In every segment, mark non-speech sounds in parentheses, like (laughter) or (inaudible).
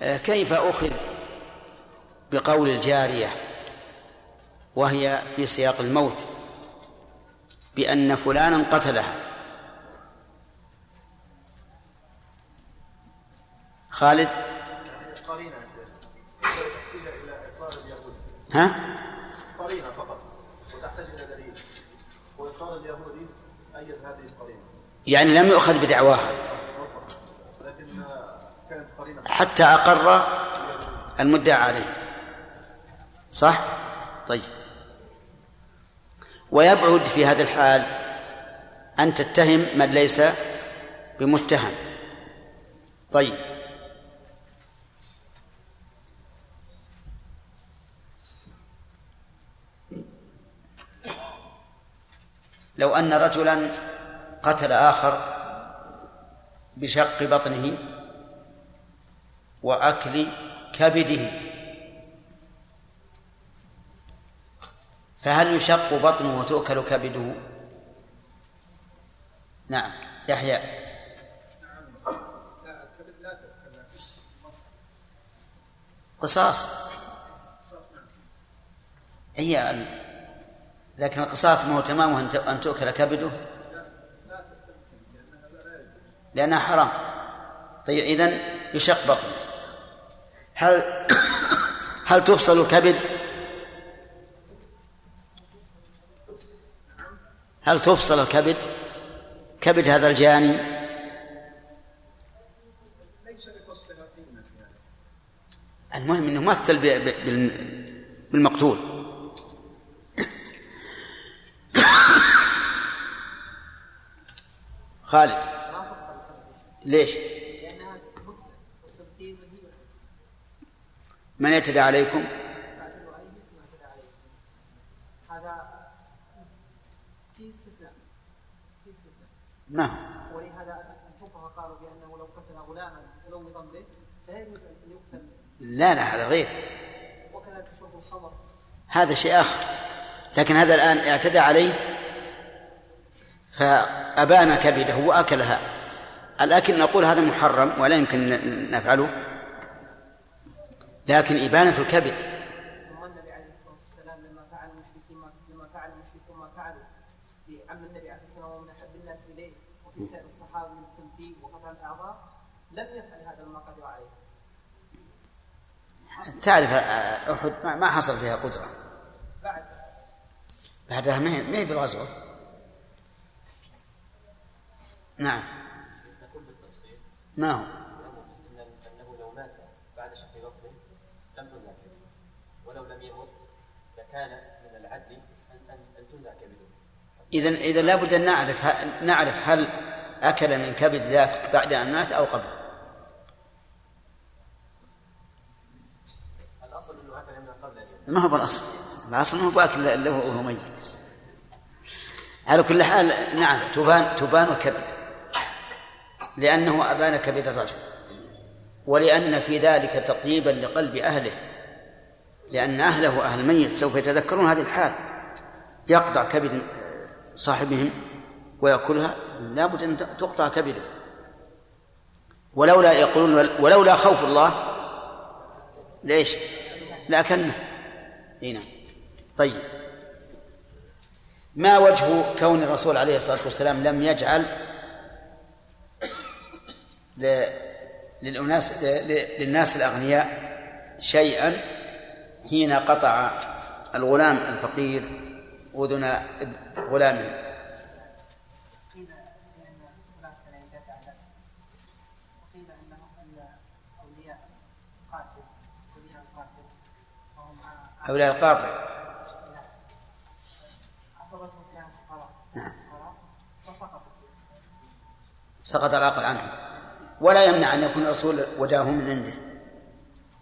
كيف أخذ بقول الجارية وهي في سياق الموت بأن فلانا قتلها؟ خالد؟ ها؟ قرينة فقط وتحتاج إلى دليل وإقرار اليهودي أيد هذه القرينة يعني لم يؤخذ بدعواها. حتى أقر المدعى عليه. صح؟ طيب. ويبعد في هذا الحال أن تتهم من ليس بمتهم. طيب. لو أن رجلا قتل آخر بشق بطنه وأكل كبده. فهل يشق بطنه وتؤكل كبده؟ نعم. يحيى. قصاص. هي لكن القصاص ما هو تمامه أن تؤكل كبده؟ لأنها حرام. طيب إذن يشق بطنه. هل هل تفصل الكبد؟ هل تفصل الكبد؟ كبد هذا الجاني. المهم إنه مثل بالمقتول. خالد. ليش؟ من يعتدى عليكم؟ نعم. ولهذا الفقهاء قالوا بأنه لو قتل غلاما لا يجوز أن يقتل. لا لا هذا غير. وكذلك شرب الخمر. هذا شيء آخر. لكن هذا الآن اعتدى عليه فابان كبده وأكلها. الأكل نقول هذا محرم ولا يمكن نفعله. لكن إبانة الكبد. تعرف أحد ما حصل فيها قدرة. بعد. بعدها ما هي في الغزوة؟ نعم. ما هو أنه لو مات بعد شق بطنه لم تنزع كبده ولو لم يمت لكان من العدل أن أن تنزع كبده إذا إذا لابد أن نعرف نعرف هل أكل من كبد ذاك بعد أن مات أو قبل. ما هو بالاصل الأصل ما هو باكل الا وهو ميت. على كل حال نعم تبان تبان الكبد. لأنه ابان كبد الرجل. ولأن في ذلك تطيبا لقلب أهله. لأن أهله وأهل الميت سوف يتذكرون هذه الحال. يقطع كبد صاحبهم ويأكلها. لابد أن تقطع كبده ولولا يقولون ولولا خوف الله ليش؟ لأكلنا إي نعم. طيب. ما وجه كون الرسول عليه الصلاة والسلام لم يجعل للأناس للناس الأغنياء شيئا حين قطع الغلام الفقير أذن غلامه. هؤلاء القاطع. نعم. سقط العقل عنه ولا يمنع أن يكون الرسول وداه من عنده.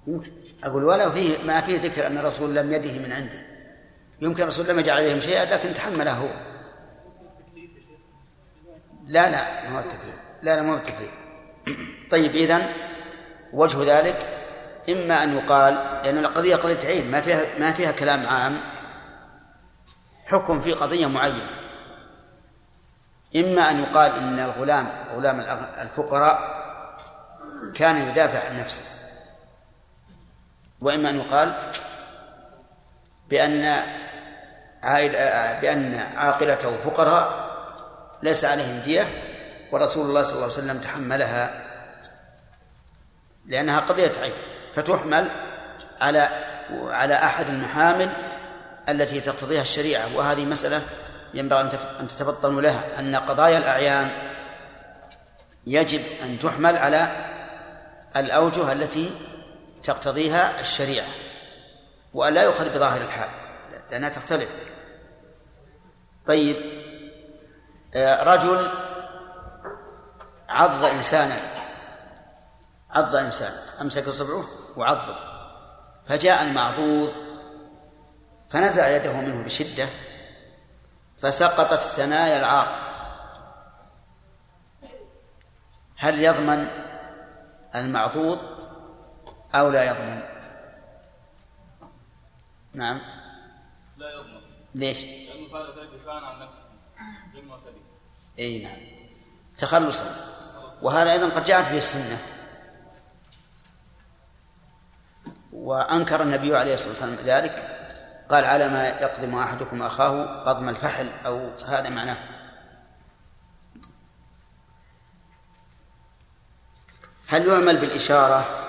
يمكن أقول ولا فيه ما فيه ذكر أن الرسول لم يده من عنده. يمكن الرسول لم يجعل عليهم شيئا لكن تحمله هو. لا لا ما هو التكليف. لا لا ما هو التكليف. طيب إذن وجه ذلك إما أن يقال لأن القضية قضية عين ما فيها ما فيها كلام عام. حكم في قضية معينة. إما أن يقال إن الغلام غلام الفقراء كان يدافع عن نفسه. وإما أن يقال بأن عائل بأن عاقلته فقراء ليس عليهم دية ورسول الله صلى الله عليه وسلم تحملها لأنها قضية عين فتحمل على على أحد المحامل التي تقتضيها الشريعة وهذه مسألة ينبغي أن تتفطنوا لها أن قضايا الأعيان يجب أن تحمل على الأوجه التي تقتضيها الشريعة وأن لا يؤخذ بظاهر الحال لأنها تختلف. طيب آه، رجل عض إنسانا عض إنسان أمسك صبعه وعضه فجاء المعضوض فنزع يده منه بشدة فسقطت ثنايا العاف هل يضمن المعضوض؟ أو لا يضمن. نعم. لا يضمن. ليش؟ لأنه فعل ذلك دفاعا عن نفسه غير معتدي أي نعم. تخلصا. وهذا أيضا قد جاءت به السنة. وأنكر النبي عليه الصلاة والسلام ذلك. قال على ما يقدم أحدكم أخاه قضم الفحل أو هذا معناه. هل يعمل بالإشارة؟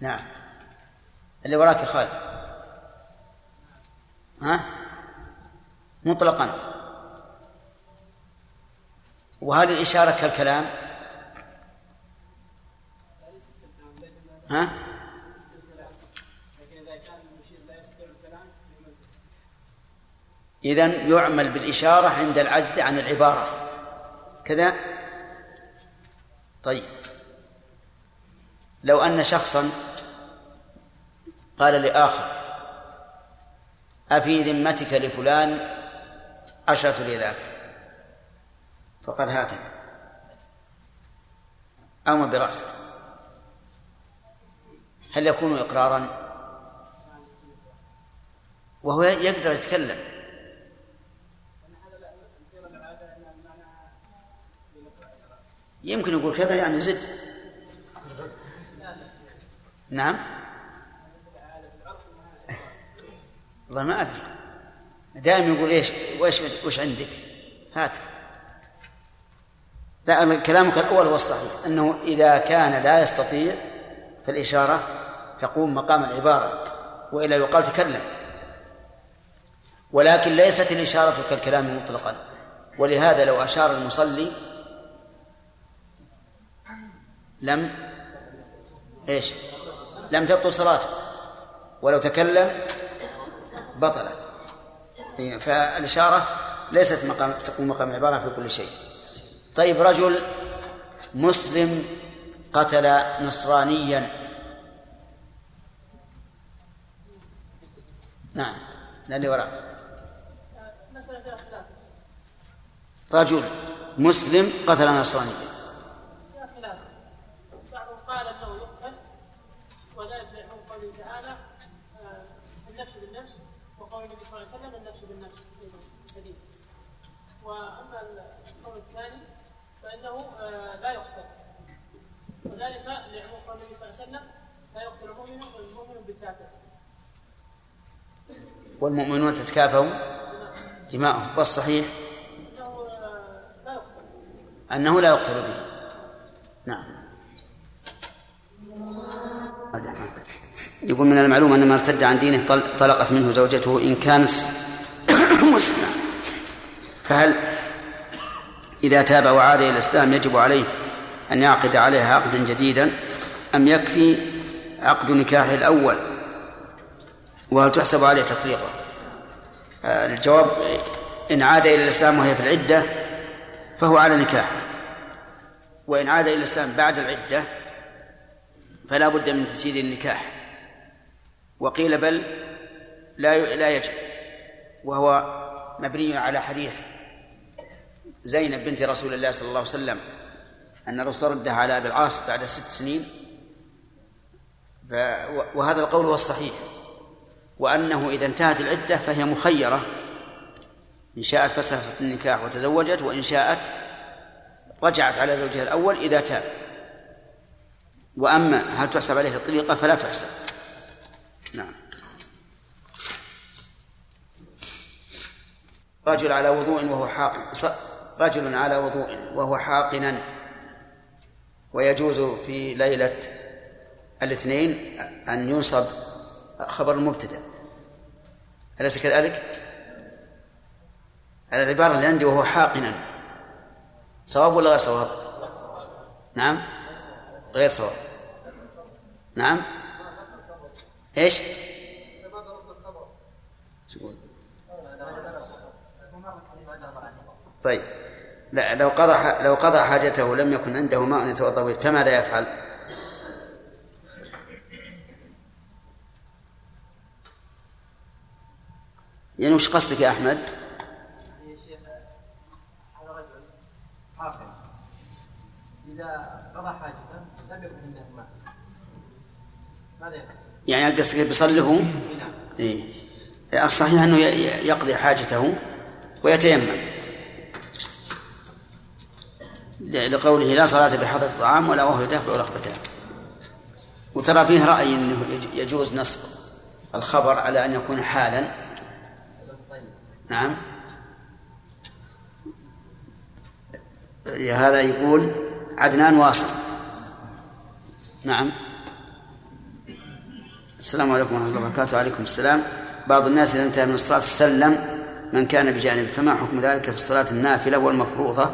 نعم. اللي وراك يا خالد. ها؟ مطلقا. وهل الإشارة كالكلام؟ ها؟ إذا يعمل بالإشارة عند العجز عن العبارة. كذا؟ طيب. لو أن شخصا قال لآخر أفي ذمتك لفلان عشرة ليلات؟ فقال هكذا. أو برأسه هل يكون إقرارا؟ وهو يقدر يتكلم. يمكن يقول كذا يعني زد. نعم. والله ما أدري. دائما يقول إيش وإيش وش عندك؟ هات. لا كلامك الأول هو الصحيح أنه إذا كان لا يستطيع فالإشارة تقوم مقام العبارة وإلا يقال تكلم. ولكن ليست الإشارة كالكلام مطلقا. ولهذا لو أشار المصلي لم إيش؟ لم تبطل صلاته. ولو تكلم بطلت فالإشارة ليست مقام تقوم مقام عبارة في كل شيء. طيب رجل مسلم قتل نصرانيا. نعم للي وراء. رجل مسلم قتل نصرانيا قال انه يقتل وذلك من قوله تعالى آه، النفس بالنفس وقول النبي صلى الله عليه وسلم النفس بالنفس. حديث وأما القول الثاني فإنه آه، لا يقتل. وذلك لعموم قول النبي صلى الله عليه وسلم لا يقتل المؤمن المؤمن بالكافر. والمؤمنون تتكافوا دماؤهم. والصحيح؟ إنه آه، لا يقتل. أنه لا يقتل به. نعم. يقول من المعلوم أن من ارتد عن دينه طلقت منه زوجته إن كانت (coughs) مسلمة. فهل إذا تاب وعاد إلى الإسلام يجب عليه أن يعقد عليها عقدا جديدا أم يكفي عقد نكاحه الأول؟ وهل تحسب عليه تطليقه؟ الجواب إن عاد إلى الإسلام وهي في العدة فهو على نكاحه. وإن عاد إلى الإسلام بعد العدة فلا بد من تجديد النكاح. وقيل بل لا لا يجب وهو مبني على حديث زينب بنت رسول الله صلى الله عليه وسلم أن الرسول ردها على أبي العاص بعد ست سنين ف وهذا القول هو الصحيح وأنه إذا انتهت العدة فهي مخيرة إن شاءت فسخت النكاح وتزوجت وإن شاءت رجعت على زوجها الأول إذا تاب. وأما هل تحسب عليه الطريقة فلا تحسب. نعم. رجل على وضوء وهو حاقن رجل على وضوء وهو حاقنا. ويجوز في ليلة الاثنين أن ينصب خبر المبتدأ. أليس كذلك؟ العبارة اللي عندي وهو حاقنا. صواب ولا غير صواب؟ نعم. غير صواب. نعم. إيش؟ طيب لا لو قضى لو قضى حاجته لم يكن عنده ماء يتوضأ به فماذا يفعل؟ يعني وش قصدك يا أحمد؟ يا شيخ هذا رجل حافظ اذا قضى حاجته لم يكن عنده ماء ماذا يفعل؟ يعني قصدك بيصلي هو؟ نعم إيه. الصحيح أنه يقضي حاجته ويتيمم. لقوله لا صلاة بحضر الطعام ولا وهو يدافع رغبته. وترى فيه رأي أنه يجوز نصب الخبر على أن يكون حالا. نعم. هذا يقول عدنان واصل. نعم. السلام عليكم ورحمة الله وبركاته. وعليكم السلام. بعض الناس إذا انتهى من الصلاة سلم من كان بجانب فما حكم ذلك في الصلاة النافلة والمفروضة؟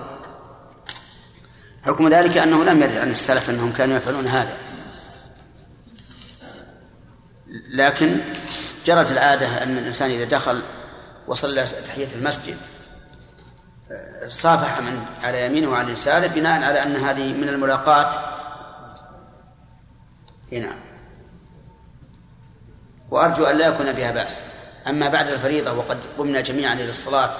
حكم ذلك أنه لم يرد عن السلف أنهم كانوا يفعلون هذا. لكن جرت العادة أن الإنسان إذا دخل وصلى تحية المسجد صافح من على يمينه وعلى يساره بناء على أن هذه من الملاقات. نعم. وأرجو أن لا يكون بها بأس. أما بعد الفريضة وقد قمنا جميعا إلى الصلاة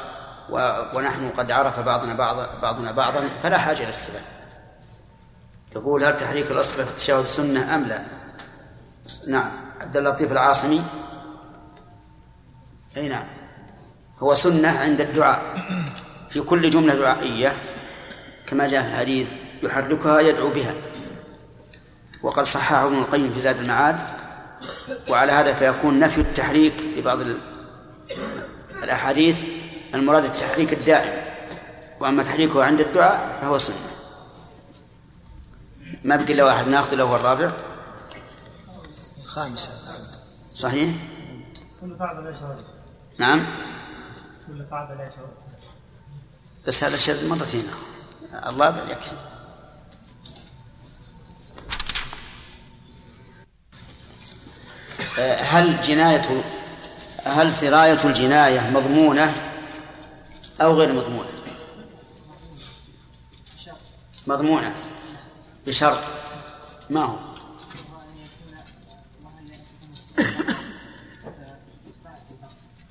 ونحن قد عرف بعضنا بعض بعضنا بعضا فلا حاجة إلى السلام تقول هل تحريك الأصبع في التشهد سنة أم لا؟ نعم. عبد اللطيف العاصمي؟ أي نعم. هو سنة عند الدعاء في كل جملة دعائية كما جاء في الحديث يحركها يدعو بها. وقد صححه ابن القيم في زاد المعاد وعلى هذا فيكون نفي التحريك في بعض الأحاديث المراد التحريك الدائم. وأما تحريكه عند الدعاء فهو سنة. ما بقي إلا واحد ناخذ له الرابع. خامسة. صحيح؟ كل لا شروط نعم. كل لا شروط بس هذا شذ مرتين. الرابع يكفي. هل جناية هل سراية الجناية مضمونة أو غير مضمونة؟ مضمونة بشرط ما هو؟ (coughs)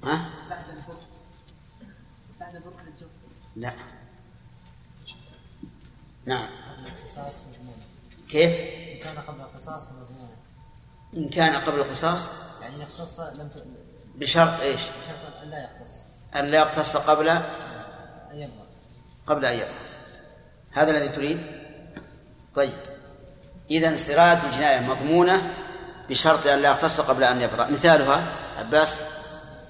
ها؟ لا نعم كيف؟ كان قبل القصاص إن كان قبل القصاص؟ يعني يختص لم ت... بشرط إيش؟ بشرط أن لا يختص. أن لا يقتص قبل أن يبلغ قبل أن يبلغ هذا الذي تريد؟ طيب. إذا سراية الجناية مضمونة بشرط أن لا يقتص قبل أن يبرأ مثالها عباس؟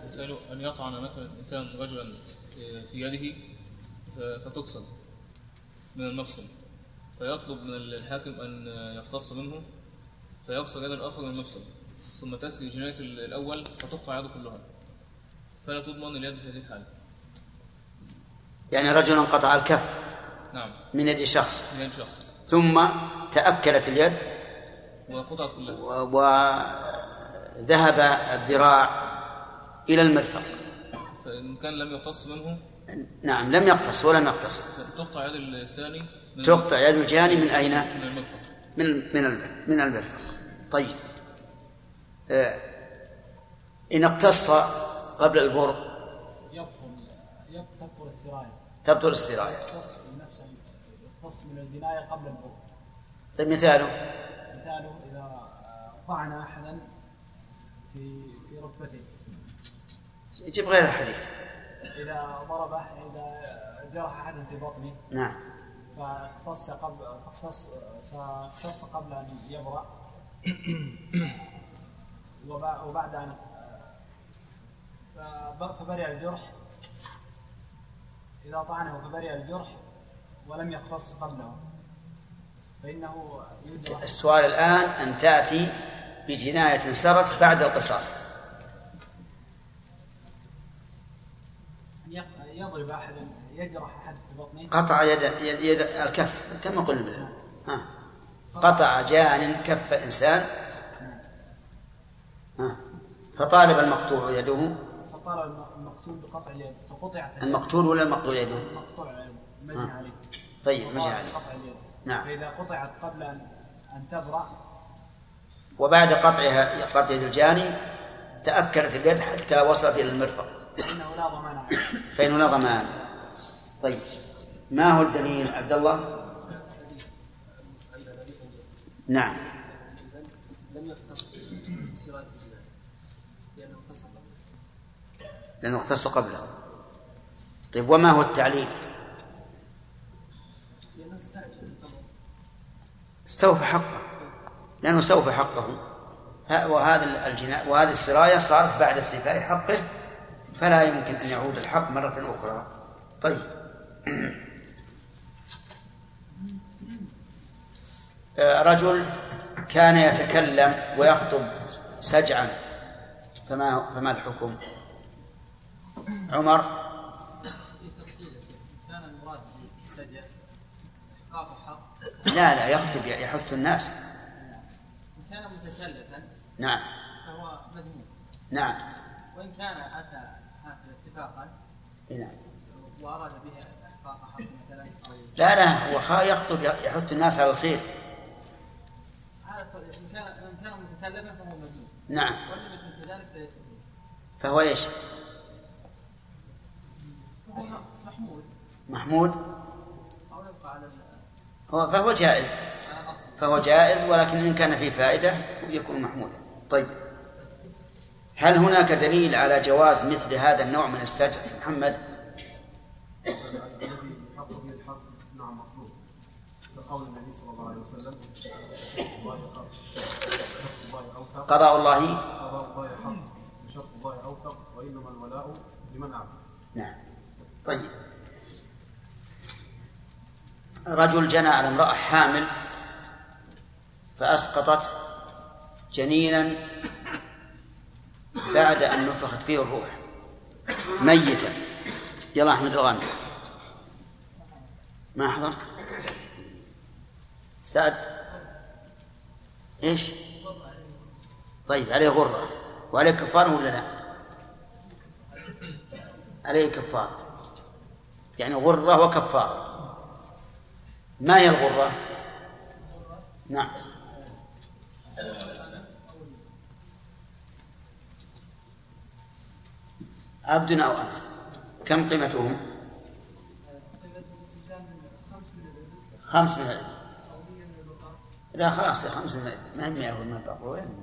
مثال أن يطعن مثلا الإنسان رجلا في يده فتقصد من المفصل فيطلب من الحاكم أن يقتص منه فيقصد يد الآخر من المفصل ثم تسري جناية الأول فتقطع يده كلها. فلا تضمن اليد في هذه الحالة. يعني رجل قطع الكف نعم. من يد شخص. من يد شخص. ثم تأكلت اليد وقطعت كلها. و- وذهب الذراع إلى المرفق. فإن كان لم يقتص منه نعم لم يقتص ولم يقتص. تقطع يد الثاني تقطع يد الجاني من أين؟ من المرفق. من من من المرفق. طيب. آه، إن اقتص قبل البر. يبطل تبطل السراية تبطل السراية يختص من الجناية قبل البر. طيب مثاله. مثاله إذا طعن أحدا في في ركبته. جيب غير الحديث. إذا ضربه إذا جرح أحدا في بطنه. نعم. فاختص قبل فاختص فاختص قبل أن يبرأ. وبع- وبعد أن فب- فبرئ الجرح. إذا طعنه فبرئ الجرح ولم يقتص قبله. فإنه يجرح. السؤال الآن أن تأتي بجناية سرت بعد القصاص. يضرب أحدا يجرح قطع يد, يد, يد الكف كما قلنا ها. قطع جان كف إنسان. ها. فطالب المقطوع يده. فطال الم- المقتول بقطع اليد فقطعت المقتول ولا المقطوع يده؟ المقطوع مجني. عليه. طيب مجني عليه. بقطع اليد. نعم. فإذا قطعت قبل ان أن تبرأ. وبعد قطعها قطع يد الجاني تأكلت اليد حتى وصلت إلى المرفق. فإنه لا ضمان فإنه لا ضمان. طيب. ما هو الدليل عبد الله؟ نعم. لم يختص لأنه اختص قبله. لأنه اختص قبله طيب وما هو التعليل؟ لأنه استعجل استوفى حقه. لأنه استوفى حقه. وهذا الجناء وهذه السراية صارت بعد استيفاء حقه فلا يمكن أن يعود الحق مرة أخرى. طيب. (clears throat) رجل كان يتكلم ويخطب سجعا. فما فما الحكم؟ عمر؟ في تفصيل كان المراد بالسجع إحقاق حق لا لا يخطب يحث الناس. كان متكلفا نعم. فهو مذموم. نعم. وإن كان هكذا اتفاقا نعم. وأراد به إحقاق حق مثلا لا لا هو يخطب يحث الناس على الخير هذا ط- إن كان إن متكلفا فهو مذموم نعم. وإن لم يكن كذلك فليس فهو إيش؟ فهو محمود. محمود أو يبقى على هو فهو جائز. فهو جائز ولكن إن كان فيه فائدة يكون محمودا طيب. هل هناك دليل على جواز مثل هذا النوع من السجع محمد. الذي يحق به الحق نعم مطلوب لقول النبي صلى الله عليه وسلم الله حق شرط الله اوثق قضاء الله. قضاء الله حق وشرط الله اوثق وانما الولاء لمن اعلم نعم. طيب. رجل جنى على امرأة حامل فأسقطت جنينا بعد أن نفخت فيه الروح. ميتا يلا أحمد الغامدي ما حضر؟ سعد. إيش؟ طيب عليه غرة. وعليه كفارة ولا لا؟ عليه كفارة يعني غرة وكفارة ما هي الغرة؟ نعم. عبد أو أنا؟ كم قيمتهم؟ خمس من العلم لا خلاص خمس من ما هي 100 ولا 400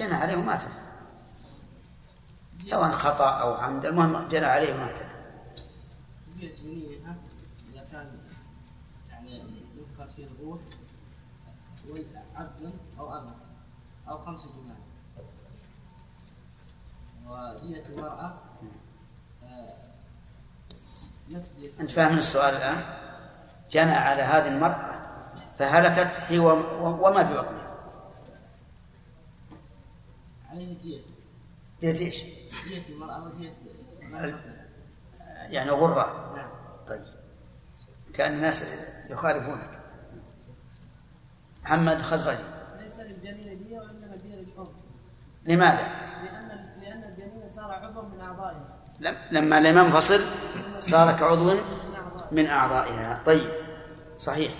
جنى عليه وماتت. سواء خطأ أو عمد المهم جنى عليه هي جنينها إذا كان يعني يذكر فيه الروح عبد أو أمة أو خمس جنان ودية المرأة أنت فاهم السؤال الآن؟ جنى على هذه المرأة فهلكت هي وم- وما في بطنها عليه دية ديت إيش؟ دية المرأة ودية يعني غرة. نعم. طيب. كأن الناس يخالفونك. محمد خزرجي ليس للجنين دية وإنما دية للأم لماذا؟ لأن لأن الجنين صار عضو من أعضائها. لم- لما لم ينفصل صار كعضو من أعضائها. طيب. صحيح.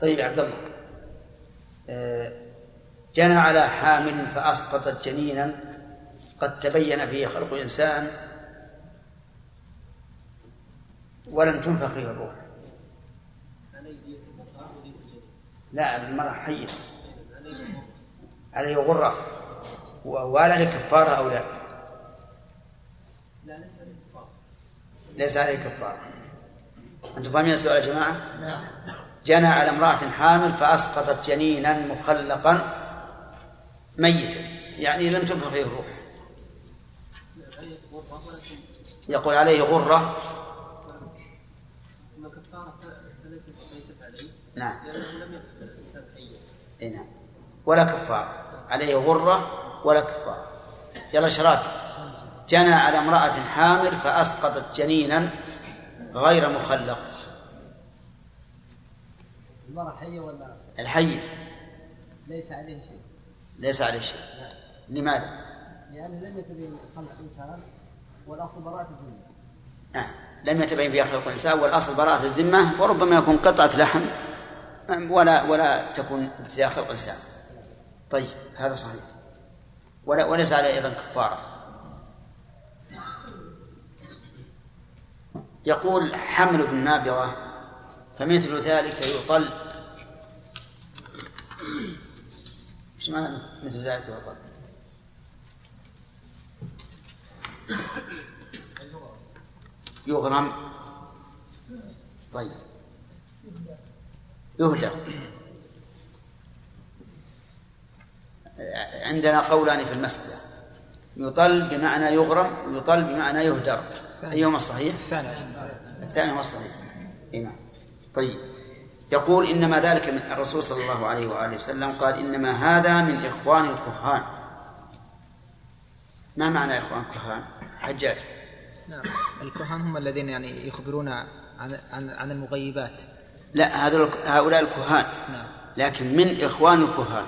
طيب يا عبد الله. آه، جنى على حامل فأسقطت جنينا. قد تبين فيه خلق إنسان ولم تنفخ فيه الروح. لا المرأة حية. عليه غرة. ولا لكفارة أو لا؟ ليس عليه كفارة. أنتم فاهمين السؤال يا جماعة؟ جنى على امرأة حامل فأسقطت جنينا مخلقا. ميتا يعني لم تنفخ فيه الروح. يقول عليه غرة. نعم. اي نعم. ولا كفارة. عليه غرة ولا كفارة. يلا شراك. جنى على امرأة حامل فأسقطت جنينا غير مخلق. المرأة حية ولا الحي ليس عليه شيء؟ ليس عليه شيء. لماذا؟ لأنه لم يتبين خلق إنسان والأصل براءة الذمة. آه. لم يتبين فيها خلق الإنسان والأصل براءة الذمة وربما يكون قطعة لحم ولا ولا تكون ابتداء خلق الإنسان. طيب هذا صحيح. ولا وليس عليه أيضا كفارة. يقول حمل بالنابغة فمثل ذلك يطل إيش معنى مثل ذلك يطل؟ يغرم. طيب. يهدى. عندنا قولان في المسألة. يطل بمعنى يغرم ويطل بمعنى يهدر. أيهما الصحيح؟ الثاني. الثاني هو الصحيح. اي نعم. طيب. يقول إنما ذلك من الرسول صلى الله عليه وآله وسلم قال إنما هذا من إخوان الكهان. ما معنى إخوان الكهان؟ حجاج. نعم. الكهان هم الذين يعني يخبرون عن عن عن المغيبات. لا هذول هؤلاء الكهان. نعم. لكن من إخوان الكهان؟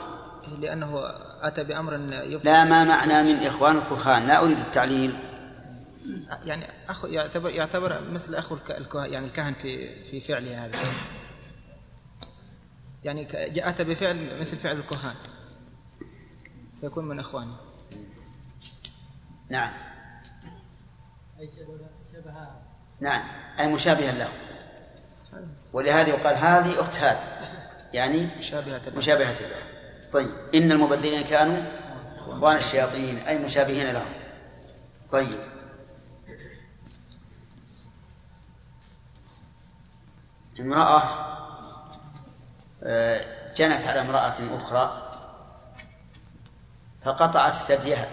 لأنه أتى بأمر يبقى لا ما معنى من إخوان الكهان؟ لا أريد التعليل. يعني أخو يعتبر يعتبر مثل أخو الك- الكه يعني الكهن في في فعله هذا. يعني ك- جاء- أتى بفعل مثل فعل الكهان. يكون من إخوانه نعم. أي شبه نعم. أي مشابها له ولهذا يقال هذه أخت هذا يعني مشابهة له. مشابهة له. طيب. إن المبذرين كانوا إخوان الشياطين أي مشابهين لهم. طيب. امرأة جنت على امرأة أخرى فقطعت ثديها.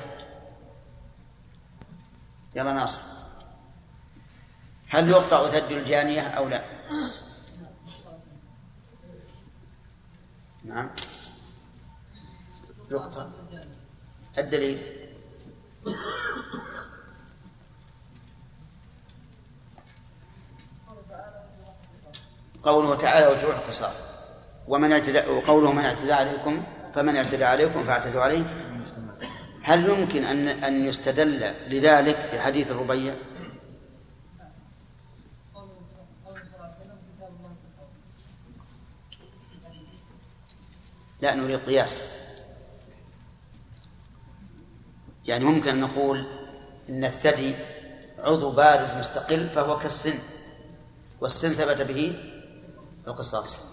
يلا ناصر هل يقطع ثدي الجانية أو لا؟ نعم. يقطع. الدليل. قوله تعالى وجوع القصاص. ومن اعتدى وقوله من اعتدى عليكم فمن اعتدى عليكم فاعتدوا عليه. هل يمكن ان أن يستدل لذلك بحديث الربيع؟ لا نريد قياس. يعني ممكن أن نقول إن الثدي عضو بارز مستقل فهو كالسن والسن ثبت به القصاص.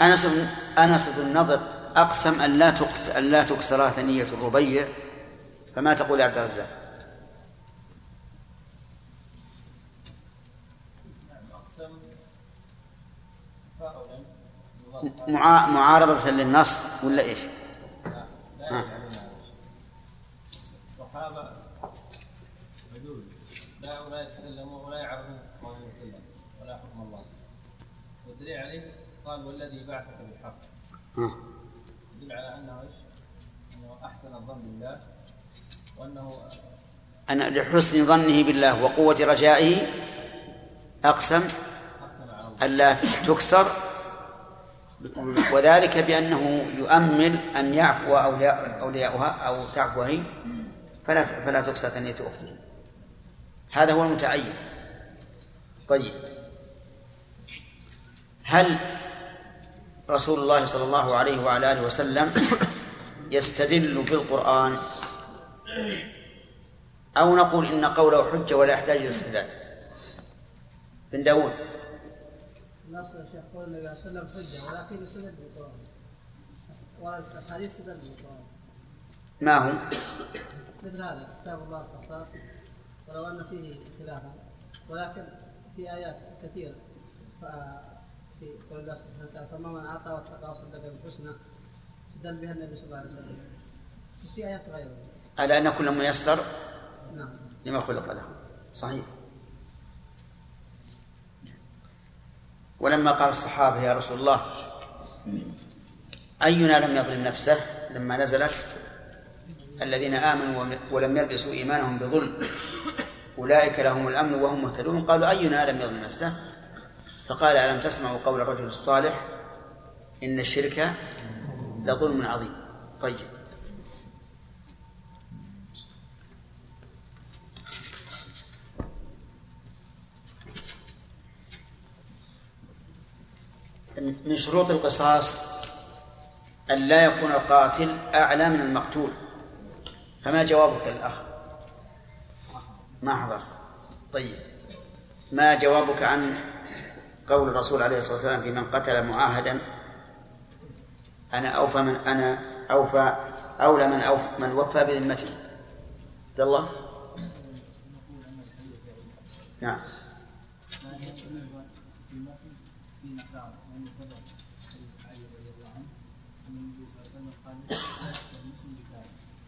أنس أنس بن نضر أقسم أن لا تقس أن لا تكسر ثنية الربيع فما تقول يا عبد الرزاق؟ معا- معارضة للنص ولا إيش؟ ها. الصحابة عدول لا ولا يتكلمون ولا يعرفون قول النبي صلى الله عليه وسلم ولا حكم الله والدليل عليه قال والذي بعثك بالحق. ها. يدل على أنه إيش؟ أنه أحسن الظن بالله وأنه أن لحسن ظنه بالله وقوة رجائه أقسم أقسم على الله. ألا تكسر وذلك بأنه يؤمل أن يعفو أولياء أولياؤها أو تعفو هي فلا فلا تقصى ثنية أخته. هذا هو المتعين. طيب. هل رسول الله صلى الله عليه وعلى آله وسلم يستدل بالقرآن أو نقول إن قوله حجة ولا يحتاج إلى استدلال. بن داود. نص الشيخ قول النبي صلى الله عليه وسلم حجه ولكن يستدل بالقرآن. ورد الحديث استدل بالقرآن. ما هو مثل هذا كتاب الله القصاص ولو أن فيه خلافا ولكن في آيات كثيرة. ف- في قول الله سبحانه وتعالى فما من أعطى واتقى وصدق بالحسنى؟ استدل بها النبي صلى الله عليه وسلم. في آيات غيره. على أن كل ميسر نعم. لما خلق له. صحيح. ولما قال الصحابة يا رسول الله أينا لم يظلم نفسه لما نزلت؟ الذين آمنوا وم- ولم يلبسوا إيمانهم بظلم. أولئك لهم الأمن وهم مهتدون. قالوا أينا لم يظلم نفسه؟ فقال ألم تسمعوا قول الرجل الصالح إن الشرك لظلم عظيم؟ طيب. من شروط القصاص أن لا يكون القاتل أعلى من المقتول. فما جوابك الأخ؟ ما حضرت. طيب. ما جوابك عن قول الرسول عليه الصلاة والسلام في من قتل معاهدا أنا أوفى من أنا أوفى أولى من أوفى من وفى بذمته. عبد الله؟ نعم.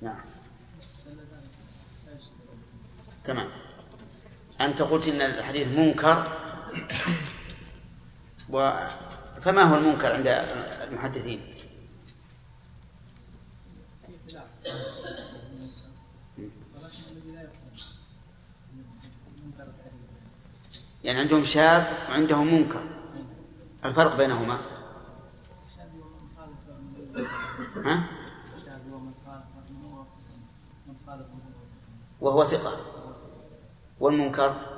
نعم. تمام. أنت قلت إن الحديث منكر. و فما هو المنكر عند المحدثين؟ يعني عندهم شاذ وعندهم منكر الفرق بينهما ها؟ وهو ثقة والمنكر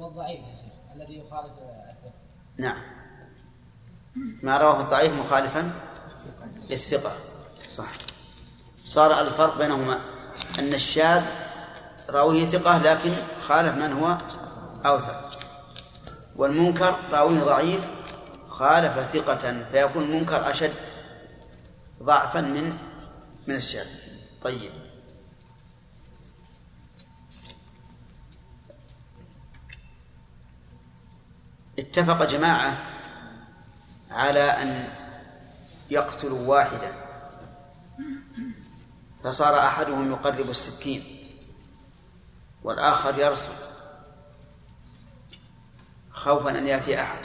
هو الضعيف يا شيخ الذي يخالف الثقة. نعم. ما رواه الضعيف مخالفا للثقة. صح. صار الفرق بينهما أن الشاذ راويه ثقة لكن خالف من هو أوثق. والمنكر راويه ضعيف خالف ثقة فيكون المنكر أشد ضعفا من من الشاذ. طيب. اتفق جماعة على أن يقتلوا واحدا فصار أحدهم يقرب السكين والآخر يرصد خوفا أن يأتي أحد.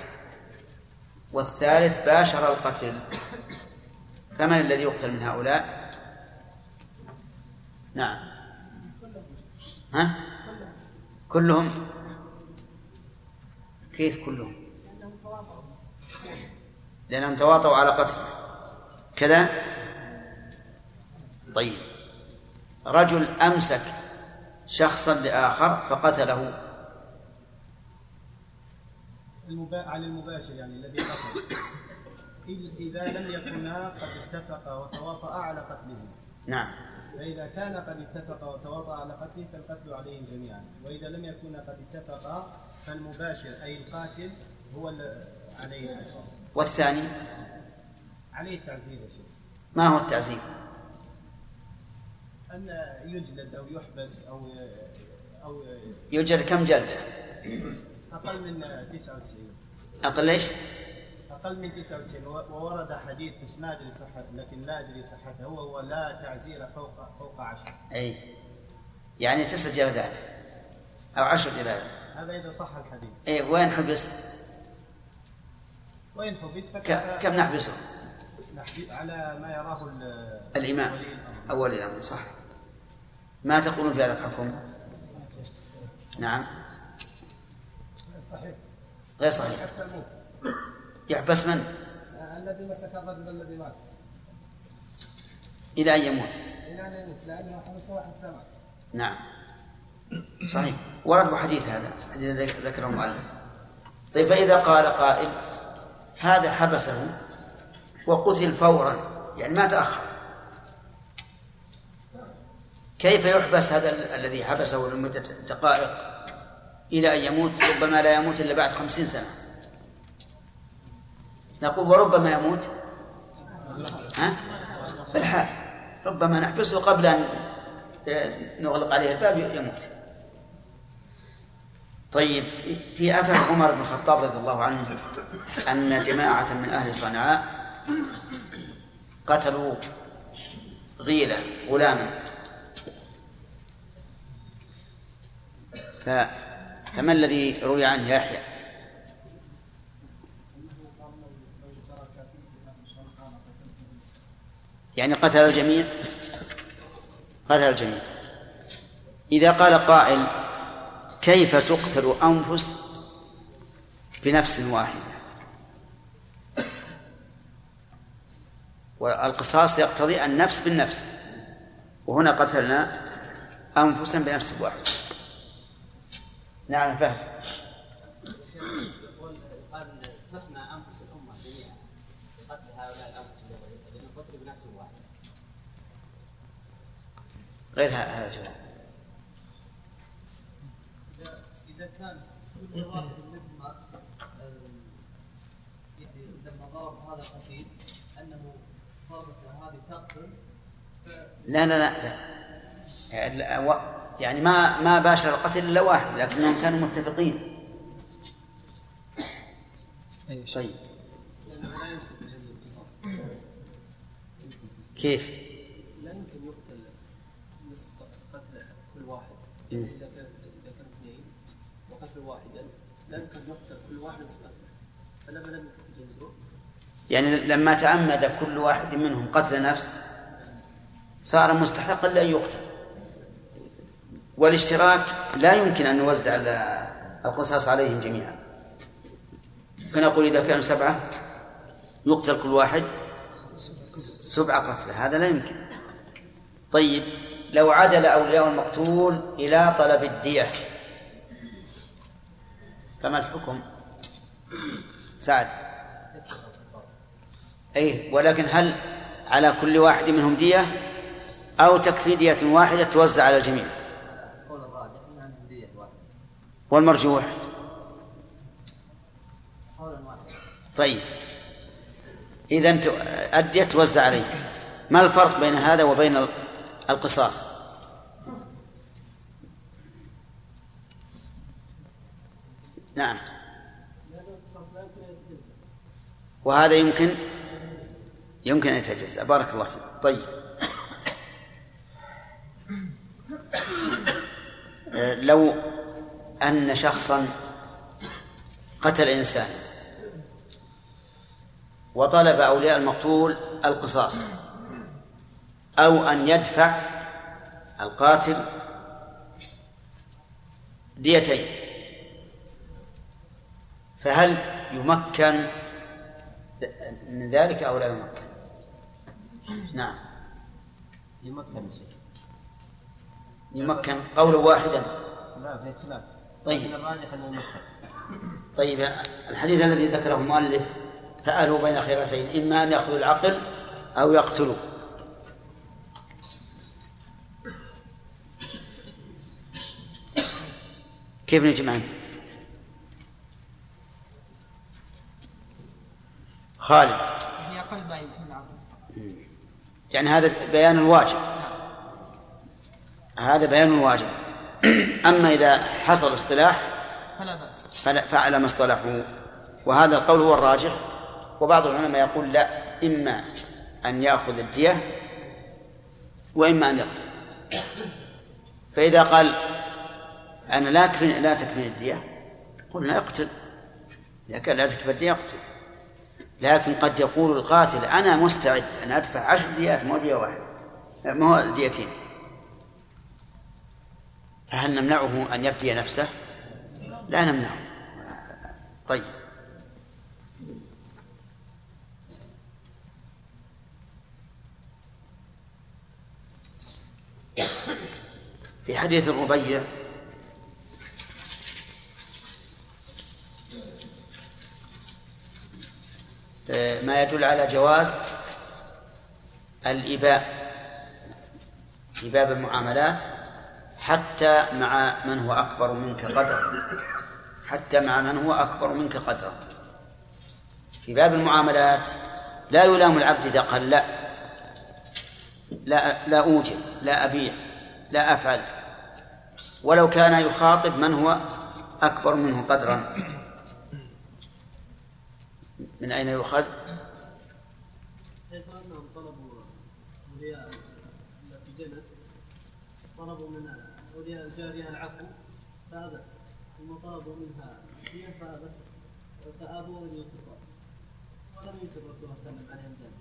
والثالث باشر القتل فمن الذي يقتل من هؤلاء؟ نعم. ها؟ كلهم؟ كيف كلهم؟ لأنهم تواطؤوا على قتله. كذا؟ طيب. رجل أمسك شخصا لآخر فقتله. المبا... على المباشر يعني الذي قتل إذ- إذا لم يكونا قد اتفقا وتواطأ على قتله. نعم. فإذا كان قد اتفقا وتواطأ على قتله فالقتل عليهم جميعا. وإذا لم يكونا قد اتفقا فالمباشر أي القاتل هو عليه القصاص والثاني؟ عليه التعزير يا شيخ. ما هو التعزير أن يجلد أو يحبس أو أو يوجد كم جلدة أقل من 99 أقل إيش؟ أقل من 99 و- وورد حديث بس ما أدري صحته لكن لا أدري صحته. هو هو لا تعزير فوق فوق عشر. أي. يعني تسع جلدات أو عشر جلدات. هذا إذا صح الحديث. إيه وين حبس؟ وين حبس؟ كم نحبسه؟ نحبس على ما يراه ال- الإمام. أول الأمر. صح. ما تقولون في هذا الحكم؟ نعم. صحيح. غير صحيح. حتى يحبس من؟ الذي مسك الرجل الذي مات. إلى أن يموت. إلى أن يموت لأنه حبسه واحد كما نعم. صحيح. ورد حديث هذا حديث ذك- ذكره المؤلف. طيب فإذا قال قائل هذا حبسه وقتل فورا يعني ما تأخر. كيف يحبس هذا ال- الذي حبسه لمدة دقائق إلى أن يموت؟ ربما لا يموت إلا بعد خمسين سنة. نقول وربما يموت. ها؟ في الحال ربما نحبسه قبل أن نغلق عليه الباب يموت. طيب في أثر عمر بن الخطاب رضي الله عنه أن جماعة من أهل صنعاء قتلوا غيلة غلاما. فما الذي روي عنه يحيى؟ يعني قتل الجميع؟ قتل الجميع. إذا قال قائل كيف تقتل أنفس بنفس واحدة؟ والقصاص يقتضي النفس بالنفس. وهنا قتلنا أنفسا بنفس واحدة. نعم فهد. قال تفنى انفس الامه جميعا بقتل هؤلاء الانفس الذين قتلوا بنفس واحدة غير هذا الجواب إذا اذا كان كل واحد منهما آه، يعني لما ضرب هذا القتيل أنه ضربته هذه تقتل لا لا لا, لا. يعني ما ما باشر القتل إلا واحد لكنهم كانوا متفقين طيب لأنه لا يمكن تجاوز القصاص كيف؟ لا يمكن يقتل نصف قتل كل واحد مم. إذا كان إذا كان اثنين وقتل واحدا يعني لما تعمد كل واحد منهم قتل نفس صار مستحقا لأن يقتل. والاشتراك لا يمكن أن نوزع ال- القصاص عليهم جميعا. فنقول إذا كانوا سبعة يقتل كل واحد سبع قتلى هذا لا يمكن. طيب لو عدل أولياء المقتول إلى طلب الدية. فما الحكم؟ سعد. أي ولكن هل على كل واحد منهم دية؟ أو تكفي دية واحدة توزع على الجميع؟ والمرجوح. طيب. إذا الدية توزع عليه ما الفرق بين هذا وبين ال- القصاص؟ نعم. وهذا يمكن؟ يمكن أن يتجزأ. بارك الله فيك. طيب. آه، لو أن شخصا قتل إنسان وطلب أولياء المقتول القصاص أو أن يدفع القاتل ديتين فهل يمكن من ذلك أو لا يمكن؟ نعم. يمكن. يمكن قولا واحدا. لا في خلاف طيب. الراجح يمكن. طيب الحديث الذي ذكره المؤلف فألوا بين خيرتين إما أن يأخذوا العقل أو يقتلوا. كيف نجمعهم؟ خالد. هي ما يمكن يعني هذا بيان الواجب هذا بيان الواجب أما إذا حصل اصطلاح فلا بأس. فلا- فعلى ما اصطلحوا. وهذا القول هو الراجح. وبعض العلماء يقول لا إما أن يأخذ الدية وإما أن يقتل. فإذا قال أنا لا أكفي لا تكفيني الدية قلنا اقتل. إذا كان لا تكفي الدية اقتل. لكن قد يقول القاتل أنا مستعد أن أدفع عشر ديات مو دية واحدة مو ديتين. فهل نمنعه أن يفدي نفسه؟ لا نمنعه. طيب. في حديث الربيع ما يدل على جواز الإباء في باب المعاملات حتى مع من هو أكبر منك قدرا حتى مع من هو أكبر منك قدرا في باب المعاملات لا يلام العبد إذا قال لا لا أوجد لا أبيع لا أفعل ولو كان يخاطب من هو أكبر منه قدرا. من أين يؤخذ؟ حيث أنهم طلبوا أولياء التي جنت طلبوا من أولياء الجاريه العفو فابت ثم طلبوا منها الدية فابت فأبوا إلى القصاص ولم ينكر الرسول صلى الله عليه وسلم عليهم ذلك.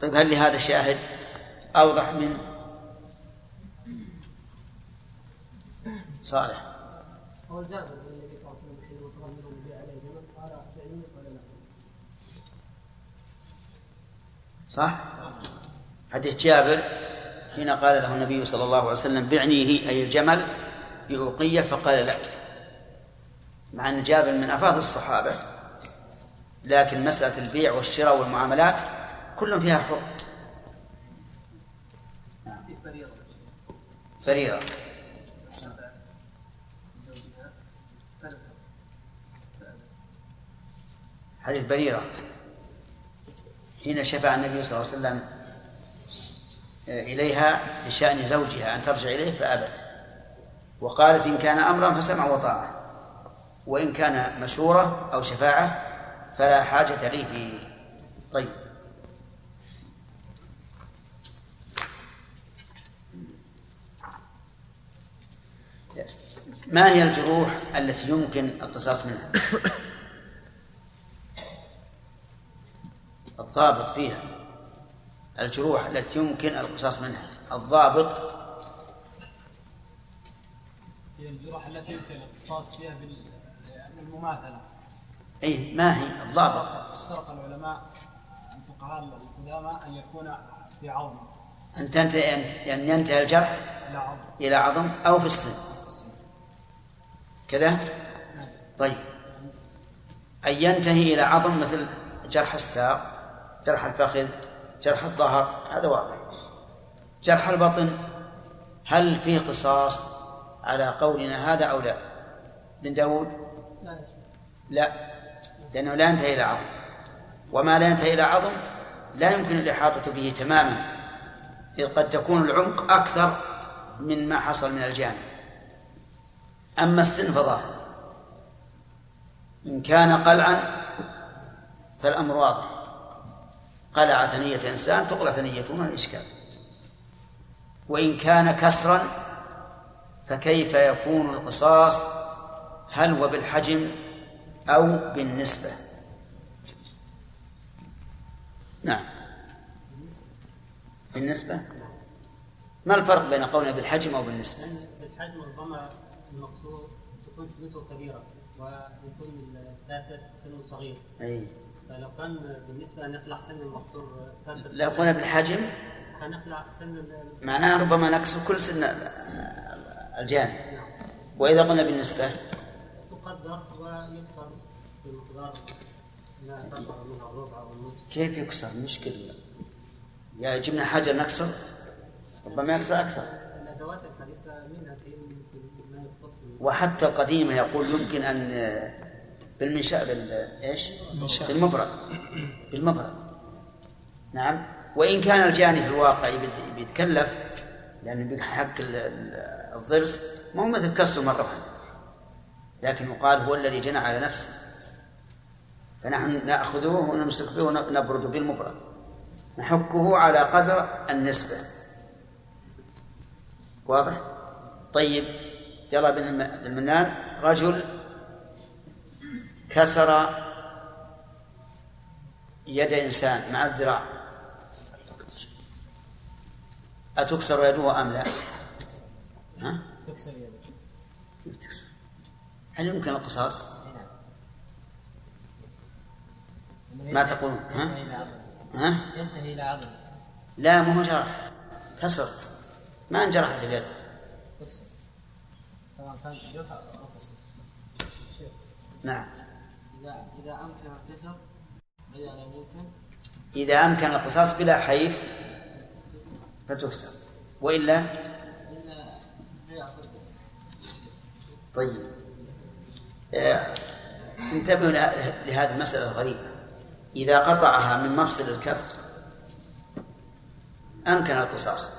طيب هل لهذا شاهد أوضح من صالح؟ هو الجابر بن النبي صلى الله عليه وسلم حينما طلب منهم البيع عليه جمل قال فعلني قال لا صح؟ حديث جابر حين قال له النبي صلى الله عليه وسلم بعنيه أي الجمل بأوقية فقال لا. مع أن جابر من أفاضل الصحابة. لكن مسألة البيع والشراء والمعاملات كل فيها حكم فريضة. حديث بريرة. حين شفع النبي صلى الله عليه وسلم إليها بشأن زوجها أن ترجع إليه فأبت. وقالت إن كان أمرا فسمع وطاعة وإن كان مشورة أو شفاعة فلا حاجة لي فيه طيب. ما هي الجروح التي يمكن القصاص منها؟ (coughs) الضابط فيها الجروح التي يمكن القصاص منها. الضابط هي الجروح التي يمكن القصاص فيها بالمماثلة أي ما هي؟ الضابط. اشترط العلماء الفقهاء القدامى أن يكون في عظم. أن تنتهي أن ينتهي الجرح إلى عظم. إلى عظم أو في السن. كذا؟ طيب. أن ينتهي إلى عظم مثل جرح الساق. جرح الفخذ جرح الظهر هذا واضح. جرح البطن هل فيه قصاص على قولنا هذا أو لا؟ بن داود؟ لا. لأنه لا ينتهي إلى عظم. وما لا ينتهي إلى عظم لا يمكن الإحاطة به تماما إذ قد تكون العمق أكثر من ما حصل من الجانب. أما السن فظاهر. إن كان قلعا فالأمر واضح. قلع ثنية إنسان تقلع ثنيته ما إشكال. وإن كان كسرا فكيف يكون القصاص؟ هل هو بالحجم أو بالنسبة؟ نعم. بالنسبة؟ ما الفرق بين قولنا بالحجم أو بالنسبة؟ بالحجم ربما المقصود تكون سنته كبيرة ويكون الفاسد سنه صغير. أي. فلو كان بالنسبة نقلع سن المقصور لو قلنا بالحجم. هنقلع سن ال- معناه ربما نكسر كل سن الجانب وإذا قلنا بالنسبة؟ تقدر ويكسر بمقدار لا تظهر منها الربع أو النصف. كيف يكسر؟ مشكلة. يا جبنا حجر نكسر ربما يكسر أكثر. الأدوات الحديثة منها ما يختص وحتى القديمة يقول يمكن أن بالمنشاء بال؟ منشاء. بالمبرد. بالمبرد. نعم. وإن كان الجاني في الواقع بيت- بيتكلف بحق ال- ال- الضرس ما هو مثل كسره مرة واحدة لكن يقال هو الذي جنى على نفسه. فنحن نأخذه ونمسك به ونبرد بالمبرد. نحكه على قدر النسبة. واضح؟ طيب. يلا بن الم- بن المنان رجل كسر يد إنسان مع الذراع. أتكسر يده أم لا؟ ها؟ تكسر يدك تكسر هل يمكن القصاص؟ ما تقولون؟ ها؟ ها؟ ينتهي إلى عظم لا مو جرح. كسر. ما انجرحت اليد. تكسر. سواء كان جرح أو كسر نعم. اذا إذا أمكن الكسر واذا لم يمكن. إذا أمكن القصاص بلا حيف فتكسر. وإلا. طيب. آه، انتبهوا له- لهذه المسألة الغريبة. إذا قطعها من مفصل الكف أمكن القصاص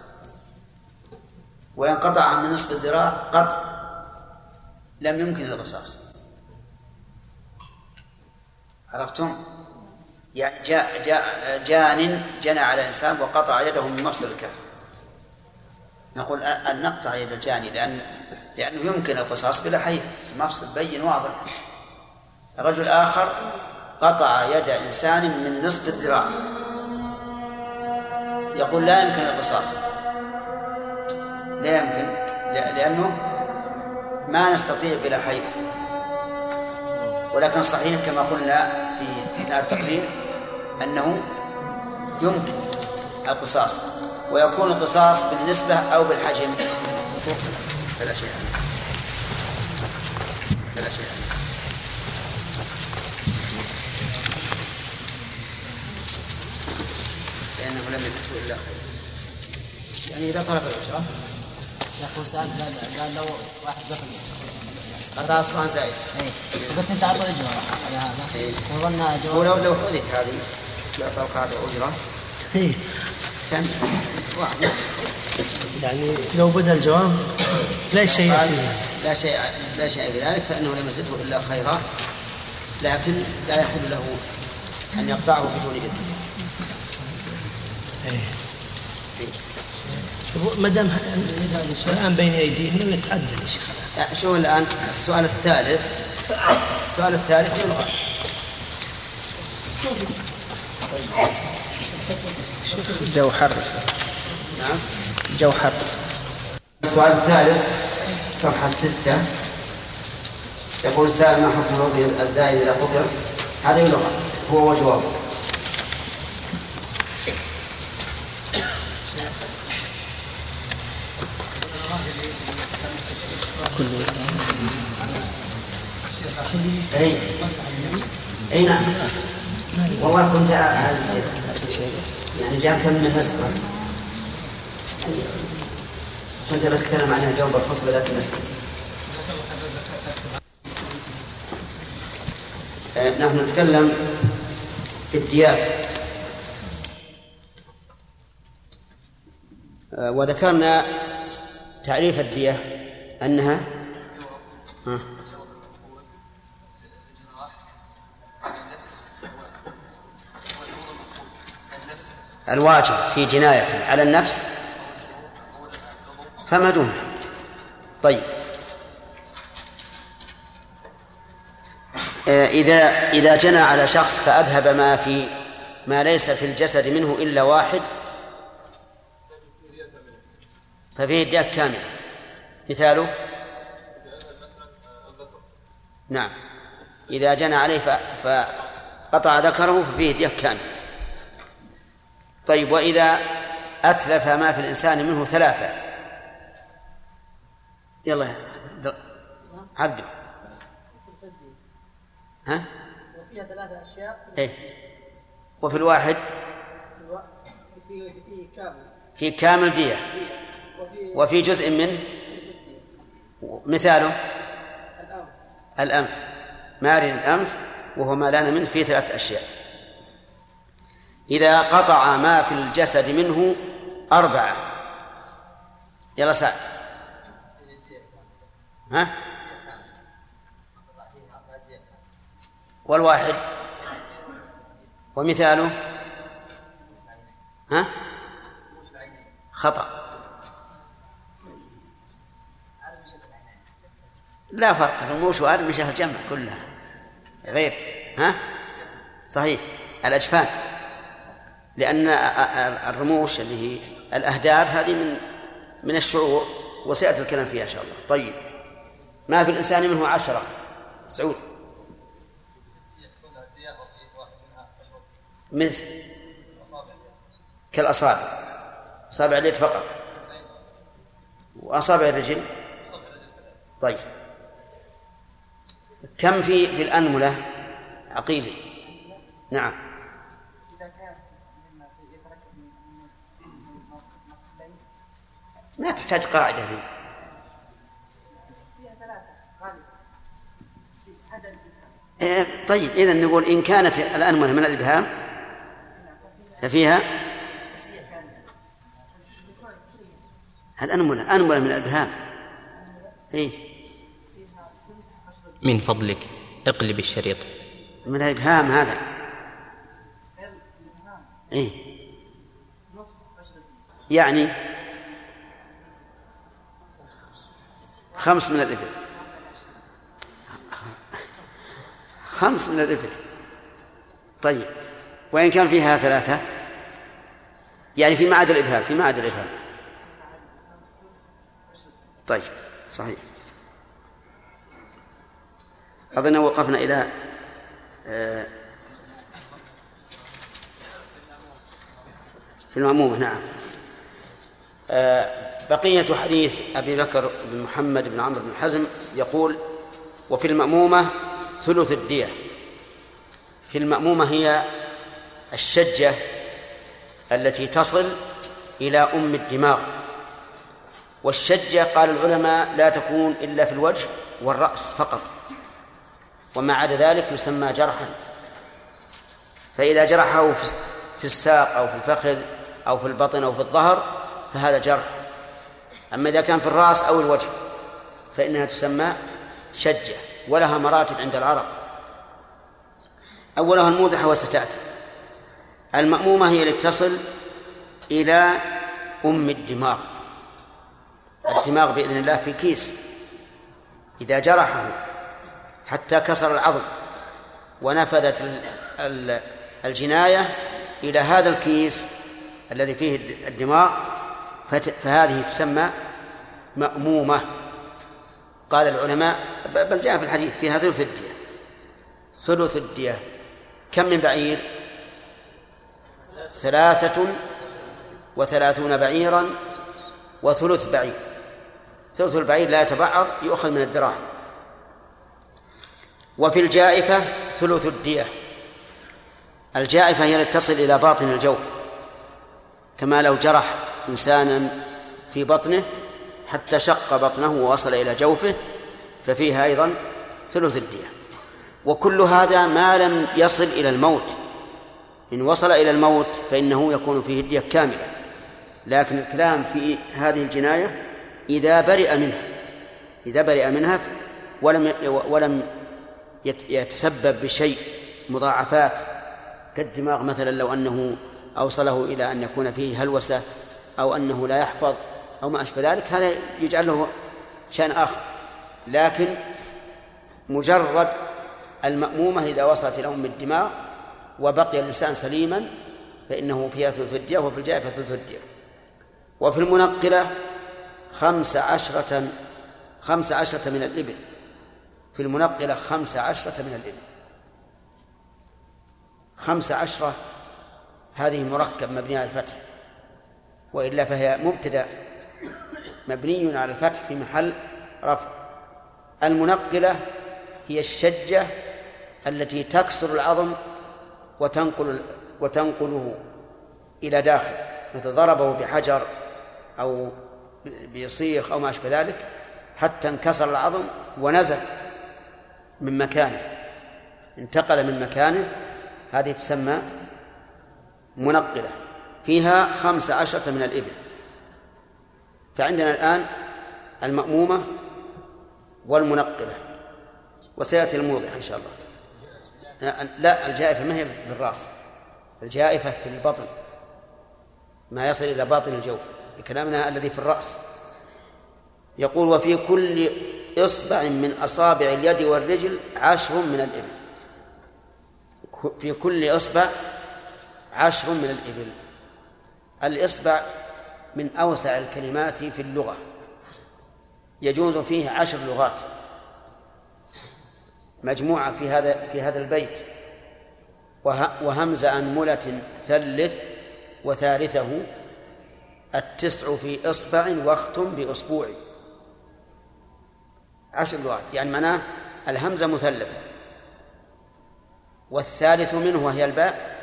وإن قطعها من نصف الذراع قطع لم يمكن القصاص عرفتم؟ يعني جاء جاء جان جنى على إنسان وقطع يده من مفصل الكف. نقول أن نقطع يد الجاني لأن لأنه يمكن القصاص بلا حيف. المفصل بين واضح. رجل آخر قطع يد إنسان من نصف الذراع. يقول لا يمكن القصاص. لا يمكن. لا- لأنه ما نستطيع بلا حيف. ولكن الصحيح كما قلنا في أثناء التقرير أنه يمكن القصاص ويكون القصاص بالنسبة أو بالحجم فلا شيء. فلا شيء. لأنه لم يزده إلا خير. يعني إذا طلب الأجرة شيخ هو قال لو واحد دخل قطع أصبعا زائد قلت انت اعطوا أجرة. على هذا إيه. وظن جواب لو حذف هذه يعطى القاطع أجرة. كان واحد. يعني لو بدا الجواب لا شيء لا شيء لا شيء في ذلك فإنه لم يزده إلا خيرا. لكن لا يحل له أن يقطعه بدون إذن. إيه. ما دام الآن بين أيديهم يتعدل يا شيخ. شو الآن السؤال الثالث. السؤال الثالث يلغى الجو حر. نعم. الجو حر. السؤال الثالث صفحة ستة. يقول السائل ما حكم الوضع الزائد إذا فطر؟ هذا يلغى هو وجوابه أي. أي نعم. والله كنت يعني جاء كم من نسخة كنت بتكلم عنها اليوم بالخطبة لكن نسيت نحن نتكلم في الديات. آه، وذكرنا تعريف الدية. أنها؟ ها؟ الواجب في جناية على النفس فما دونه طيب. آه، إذا إذا جنى على شخص فأذهب ما في ما ليس في الجسد منه إلا واحد ففيه دية كاملة مثاله؟ نعم. إذا جنى عليه فقطع ذكره ففيه دية كاملة طيب وإذا أتلف ما في الإنسان منه ثلاثة. يلا يا عبد- عبده. ها؟ وفيها ثلاثة أشياء. إيه. وفي الواحد؟ في كامل. في كامل دية. وفي جزء منه مثاله؟ الأمر الأنف. مارن الأنف وهو ما لأن منه في ثلاث أشياء. إذا قطع ما في الجسد منه أربعة. يلا سعد ها؟ والواحد؟ ومثاله؟ ها؟ خطأ. لا فرق الرموش وأرمشة الجمع كلها. غير ها؟ صحيح. الأجفان. لأن الرموش اللي هي الأهداب هذه من من الشعور وسيأتي الكلام فيها إن شاء الله. طيب. ما في الإنسان منه عشرة؟ سعود. مثل. كالأصابع. أصابع اليد فقط. وأصابع الرجل. طيب. كم في في الأنملة؟ عقيل نعم. ما تحتاج قاعدة الإبهام إيه، طيب إذا نقول إن كانت الأنملة من الإبهام ففيها؟ الأنملة أنملة من الإبهام. إيه. من فضلك اقلب الشريط. من الإبهام هذا. إيه. يعني خمس من الإبل. خمس من الإبل. طيب. وإن كان فيها ثلاثة؟ يعني في معاد الإبهام في معاد الإبهام. طيب. صحيح. أظن وقفنا إلى آه، في المأمومة نعم. آه، بقية حديث أبي بكر بن محمد بن عمرو بن حزم يقول وفي المأمومة ثلث الدية. في المأمومة هي الشجة التي تصل إلى أم الدماغ. والشجة قال العلماء لا تكون إلا في الوجه والرأس فقط. وما عدا ذلك يسمى جرحا. فإذا جرحه في الساق أو في الفخذ أو في البطن أو في الظهر فهذا جرح. أما إذا كان في الرأس أو الوجه فإنها تسمى شجة ولها مراتب عند العرب. أولها الموضحة وستأتي. المأمومة هي التي تصل إلى أم الدماغ. الدماغ بإذن الله في كيس. إذا جرحه حتى كسر العظم ونفذت الجناية إلى هذا الكيس الذي فيه الدماغ فهذه تسمى مأمومة. قال العلماء بل جاء في الحديث فيها ثلث الدية. ثلث الدية. كم من بعير؟ ثلاثة وثلاثون بعيرا وثلث بعير. ثلث البعير لا يتبعض يؤخذ من الدراهم. وفي الجائفة ثلث الدية. الجائفة هي التي تصل إلى باطن الجوف. كما لو جرح إنسانا في بطنه حتى شق بطنه ووصل إلى جوفه ففيها أيضا ثلث الدية. وكل هذا ما لم يصل إلى الموت. إن وصل إلى الموت فإنه يكون فيه الدية كاملة. لكن الكلام في هذه الجناية إذا برئ منها إذا برئ منها ولم ولم يتسبب بشيء مضاعفات كالدماغ مثلا لو أنه أوصله إلى أن يكون فيه هلوسة أو أنه لا يحفظ أو ما أشبه ذلك هذا يجعل له شأن آخر. لكن مجرد المأمومة إذا وصلت إلى أم الدماغ وبقي الإنسان سليما فإنه فيها ثلث الدية وفي الجائفة ثلث الدية. وفي المنقلة خمس عشرة خمس عشرة من الإبل. في المنقلة خمس عشرة من الإبل. خمس عشرة هذه مركب مبني على الفتح وإلا فهي مبتدأ مبني على الفتح في محل رفع. المنقلة هي الشجة التي تكسر العظم وتنقل وتنقله إلى داخل مثل ضربه بحجر أو بصيخ أو ما أشبه ذلك حتى انكسر العظم ونزل. من مكانه. انتقل من مكانه هذه تسمى منقلة. فيها خمس عشرة من الإبل. فعندنا الآن المأمومة والمنقلة. وسيأتي الموضح إن شاء الله. لا الجائفة ما هي بالرأس. الجائفة في البطن. ما يصل إلى باطن الجوف بكلامنا الذي في الرأس. يقول وفي كل إصبع من أصابع اليد والرجل عشر من الإبل. في كل إصبع عشر من الإبل. الإصبع من أوسع الكلمات في اللغة. يجوز فيه عشر لغات. مجموعة في هذا في هذا البيت. وهمز أنملة ثلث وثالثه التسع في إصبع واختم بأسبوع. عشر لغات يعني معناه الهمزة مثلثة. والثالث منه وهي الباء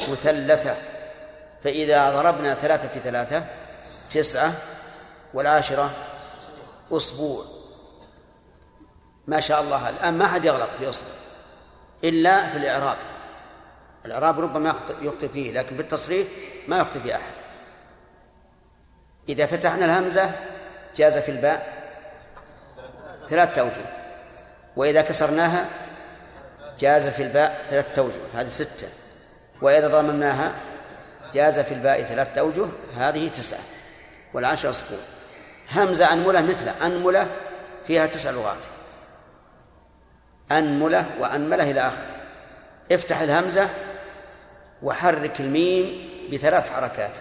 مثلثة. فإذا ضربنا ثلاثة في ثلاثة تسعة والعاشرة أسبوع. ما شاء الله. الآن ما حد يغلط في أصبع إلا في الإعراب. الإعراب ربما يخطئ فيه لكن في التصريف ما يخطئ فيه أحد. إذا فتحنا الهمزة جاز في الباء ثلاثة أوجه وإذا كسرناها جاز في الباء ثلاثة أوجه هذه ستة. وإذا ضممناها جاز في الباء ثلاثة أوجه هذه تسعة. والعشر سكون همزة أنملة مثل أنملة فيها تسع لغات. أنملة وأنملة إلى آخره. افتح الهمزة وحرك الميم بثلاث حركات.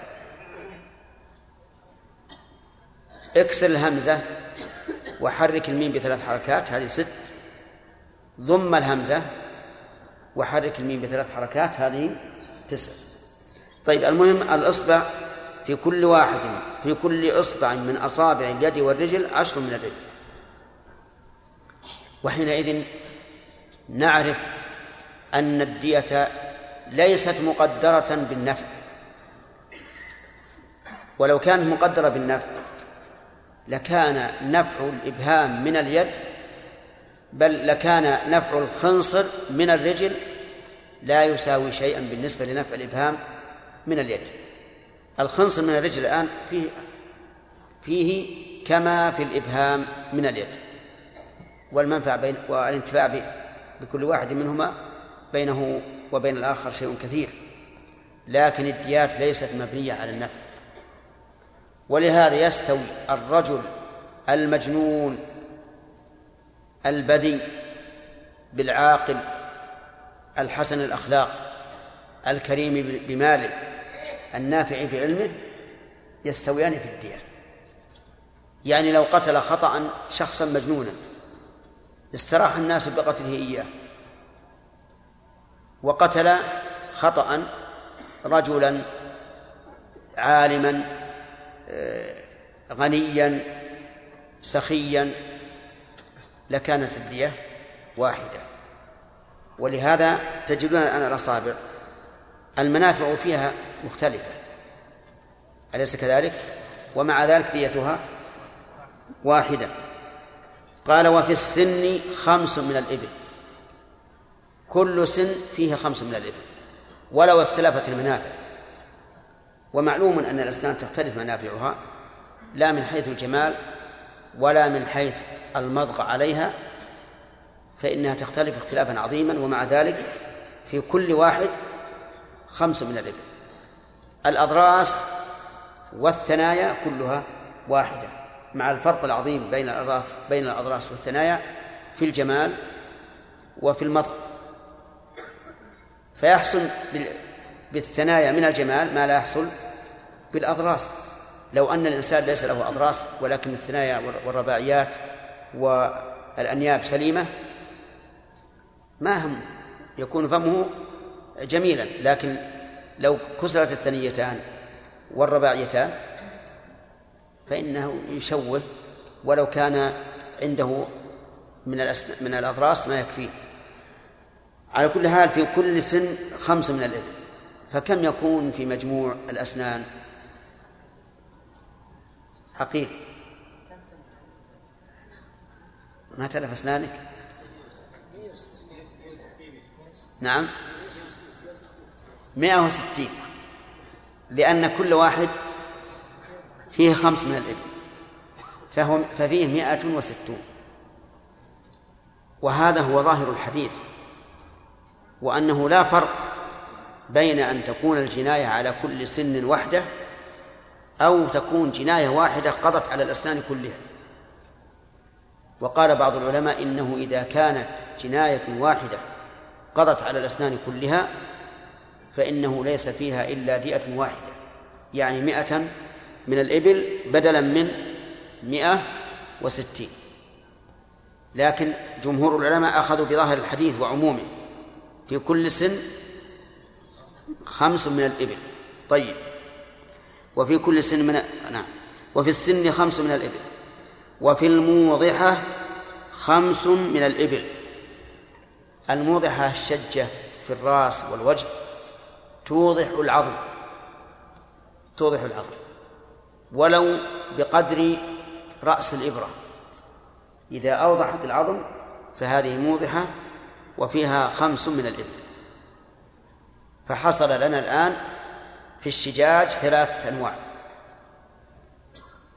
اكسر الهمزة وحرك الميم بثلاث حركات هذه ست. ضم الهمزة وحرك الميم بثلاث حركات هذه تسع. طيب المهم الإصبع في كل واحد في كل إصبع من أصابع اليد والرجل عشر من الرجل. وحينئذ نعرف أن الدية ليست مقدرة بالنفع. ولو كانت مقدرة بالنفع لكان نفع الإبهام من اليد بل لكان نفع الخنصر من الرجل لا يساوي شيئا بالنسبة لنفع الإبهام من اليد. الخنصر من الرجل الآن فيه فيه كما في الإبهام من اليد والمنفع بين والانتفاع بكل واحد منهما بينه وبين الآخر شيء كثير لكن الديات ليست مبنية على النفع. ولهذا يستوي الرجل المجنون البذي بالعاقل الحسن الأخلاق الكريم بماله النافع بعلمه يستويان في الدية يعني لو قتل خطأ شخصا مجنونا استراح الناس بقتله إياه. وقتل خطأ رجلا عالما غنيا سخيا لكانت الدية واحدة. ولهذا تجدون الآن الأصابع. المنافع فيها مختلفة. أليس كذلك؟ ومع ذلك ديتها واحدة. قال وفي السن خمس من الإبل. كل سن فيها خمس من الإبل. ولو اختلفت المنافع. ومعلوم أن الأسنان تختلف منافعها لا من حيث الجمال ولا من حيث المضغ عليها فإنها تختلف اختلافا عظيما ومع ذلك في كل واحد خمس من الإبل الأضراس والثنايا كلها واحدة. مع الفرق العظيم بين الأضراس بين الأضراس والثنايا في الجمال وفي المضغ. فيحصل بالثنايا من الجمال ما لا يحصل بالأضراس. لو أن الإنسان ليس له أضراس ولكن الثنايا والرباعيات والأنياب سليمة ما هم يكون فمه جميلا. لكن لو كسرت الثنيتان والرباعيتان فإنه يشوه ولو كان عنده من من الأضراس ما يكفيه. على كل حال في كل سن خمس من الإبل. فكم يكون في مجموع الأسنان؟ عقيل ما تلف أسنانك؟ نعم. مئة وستين. لأن كل واحد فيه خمس من الإبل. فهو ففيه مئة وستون. وهذا هو ظاهر الحديث. وأنه لا فرق بين أن تكون الجناية على كل سن وحده أو تكون جناية واحدة قضت على الأسنان كلها. وقال بعض العلماء إنه إذا كانت جناية واحدة قضت على الأسنان كلها فإنه ليس فيها إلا ديئة واحدة. يعني مئة من الإبل بدلا من مئة وستين. لكن جمهور العلماء أخذوا بظاهر الحديث وعمومه. في كل سن خمس من الإبل. طيب. وفي كل سن من نعم. وفي السن خمس من الإبل. وفي الموضحة خمس من الإبل. الموضحة الشجة في الرأس والوجه توضح العظم. توضح العظم. ولو بقدر رأس الإبرة. إذا أوضحت العظم فهذه موضحة وفيها خمس من الإبل. فحصل لنا الآن في الشجاج ثلاث أنواع.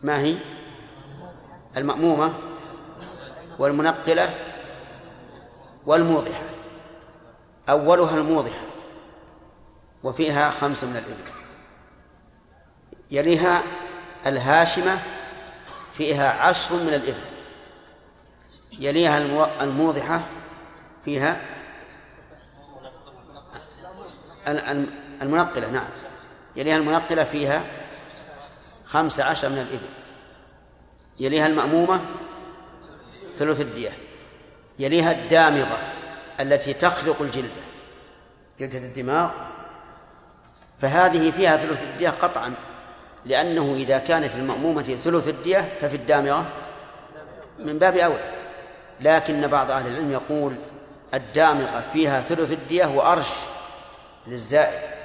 ما هي؟ المأمومة والمنقلة والموضحة. أولها الموضحة وفيها خمس من الإبل. يليها الهاشمة فيها عشر من الإبل. يليها الموضحة فيها المنقلة نعم. يليها المنقلة فيها خمس عشر من الإبل. يليها المأمومة ثلث الدية. يليها الدامغة التي تخلق الجلدة. جلدة الدماغ. فهذه فيها ثلث الدية قطعا لأنه إذا كان في المأمومة ثلث الدية ففي الدامغة من باب أولى. لكن بعض أهل العلم يقول الدامغة فيها ثلث الدية وأرش للزائد.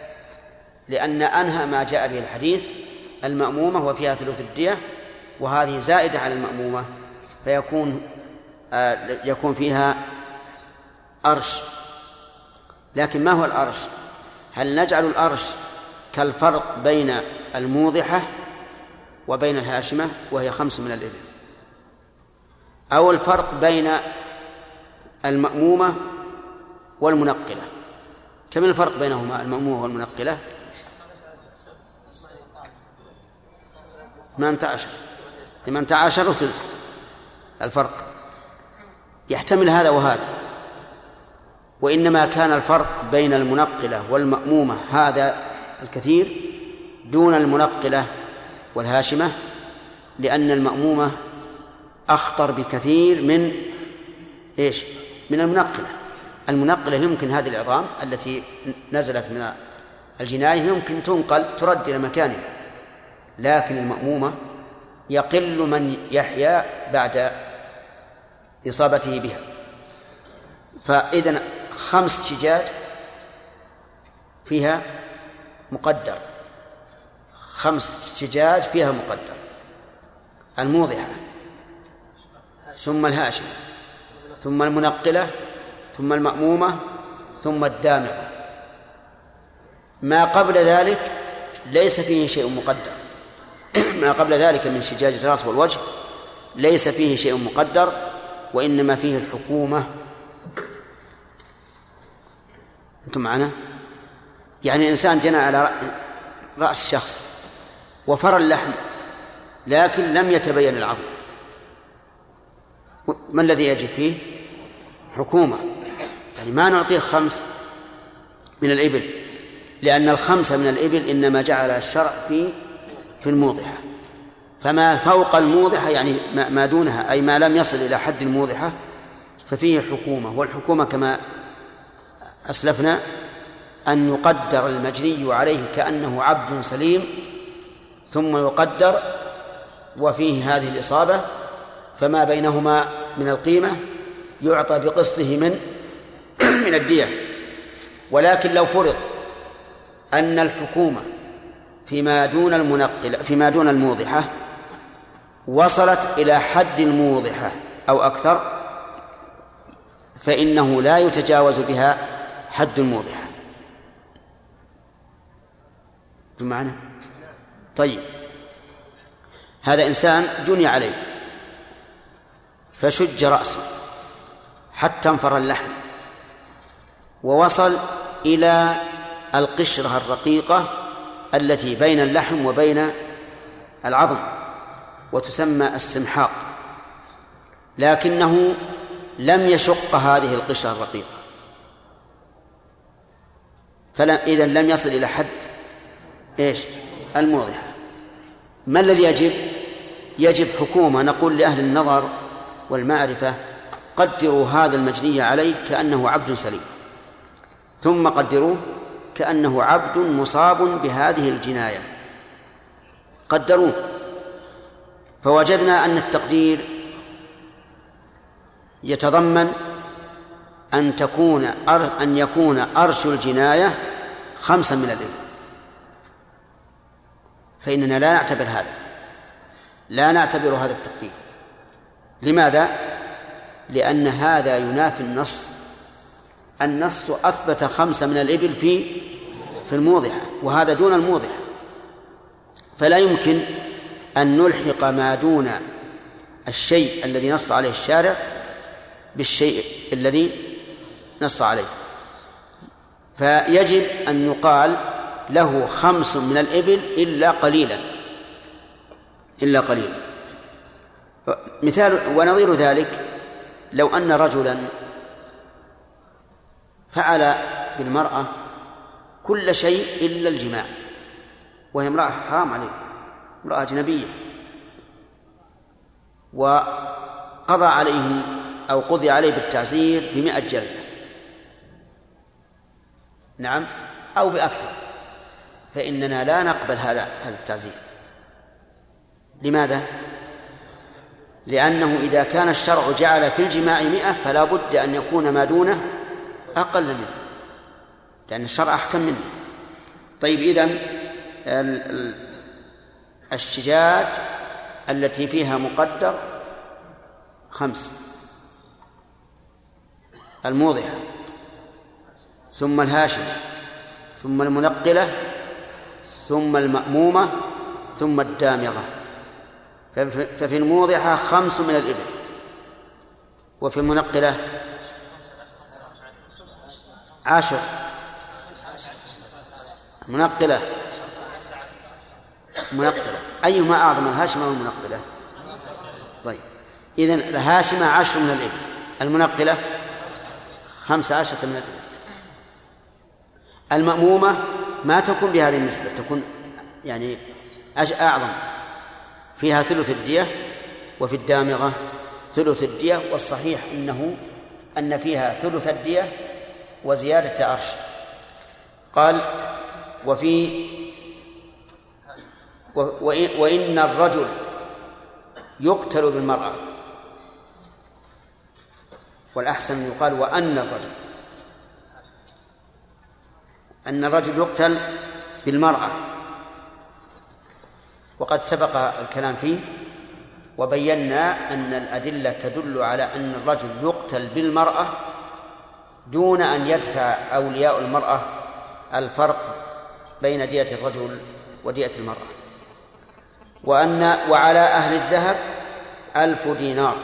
لأن أنهى ما جاء به الحديث المأمومة وفيها ثلث الدية وهذه زائدة على المأمومة فيكون آه يكون فيها أرش. لكن ما هو الأرش؟ هل نجعل الأرش كالفرق بين الموضحة وبين الهاشمة وهي خمس من الإبل؟ أو الفرق بين المأمومة والمنقلة؟ كم الفرق بينهما المأمومة والمنقلة؟ 18 18 وثلث. الفرق. يحتمل هذا وهذا. وإنما كان الفرق بين المنقلة والمأمومة. هذا الكثير دون المنقلة والهاشمة لأن المأمومة أخطر بكثير من إيش؟ من المنقلة. المنقلة يمكن هذه العظام التي نزلت من الجناية يمكن تنقل ترد إلى مكانها. لكن المأمومة يقل من يحيا بعد إصابته بها. فإذا خمس شجاج فيها مقدر. خمس شجاج فيها مقدر. الموضحة. ثم الهاشمة ثم المنقلة. ثم المأمومة. ثم الدامغة ما قبل ذلك ليس فيه شيء مقدر. (clears throat) ما قبل ذلك من شجاج الراس والوجه ليس فيه شيء مقدر وإنما فيه الحكومة. أنتم معنا؟ يعني إنسان جنى على رأس شخص وفر اللحم لكن لم يتبين العظم. ما الذي يجب فيه؟ حكومة. يعني ما نعطيه خمس من الإبل لأن الخمسة من الإبل إنما جعل الشرع في في الموضحة. فما فوق الموضحة يعني ما دونها أي ما لم يصل إلى حد الموضحة ففيه حكومة. والحكومة كما أسلفنا أن يقدر المجني عليه كأنه عبد سليم ثم يقدر وفيه هذه الإصابة فما بينهما من القيمة يعطى بقسطه من (clears throat) من الدية. ولكن لو فرض أن الحكومة فيما دون المنقل فيما دون الموضحة وصلت إلى حد الموضحة أو أكثر فإنه لا يتجاوز بها حد الموضحة. بمعنى طيب. هذا إنسان جني عليه فشج رأسه حتى انفر اللحم ووصل إلى القشرة الرقيقة التي بين اللحم وبين العظم وتسمى السمحاق. لكنه لم يشق هذه القشرة الرقيقة. فإذا لم يصل إلى حد إيش؟ الموضحة ما الذي يجب؟ يجب حكومة نقول لأهل النظر والمعرفة قدروا هذا المجني عليه كأنه عبد سليم. ثم قدروه كأنه عبد مصاب بهذه الجناية. قدروه. فوجدنا أن التقدير يتضمن أن تكون أن يكون أرش الجناية خمسا من الإبل. فإننا لا نعتبر هذا. لا نعتبر هذا التقدير. لماذا؟ لأن هذا ينافي النص النص أثبت خمسة من الإبل في في الموضحة وهذا دون الموضحة فلا يمكن أن نلحق ما دون الشيء الذي نص عليه الشارع بالشيء الذي نص عليه. فيجب أن يقال له خمس من الإبل إلا قليلا إلا قليلا. مثال ونظير ذلك لو أن رجلا فعل بالمرأة كل شيء إلا الجماع وهي امرأة حرام عليه امرأة أجنبية. وقضى عليه أو قضي عليه بالتعزير بمئة جلدة. نعم أو بأكثر. فإننا لا نقبل هذا هذا التعزير. لماذا؟ لأنه إذا كان الشرع جعل في الجماع مئة فلا بد أن يكون ما دونه أقل منه لأن الشرع أحكم منه. طيب إذن الشجاج التي فيها مقدر خمس الموضحة ثم الهاشمة ثم المنقلة ثم المأمومة ثم الدامغة. ففي الموضحة خمس من الإبل وفي المنقلة عشر منقلة. منقلة. أيهما أعظم؟ الهاشمة أو المنقلة؟ طيب. إذن الهاشمة عشر من الإبل. المنقلة خمس عشرة من الإبل. المأمومة ما تكون بهذه النسبة تكون يعني أعظم. فيها ثلث الدية وفي الدامغة ثلث الدية والصحيح أنه أن فيها ثلث الدية وزيادة عرش. قال وفي وإن الرجل يقتل بالمرأة. والأحسن يقال وأن الرجل. أن الرجل يقتل بالمرأة. وقد سبق الكلام فيه وبينا أن الأدلة تدل على أن الرجل يقتل بالمرأة دون أن يدفع أولياء المرأة الفرق بين دية الرجل ودية المرأة. وأن وعلى أهل الذهب ألف دينار.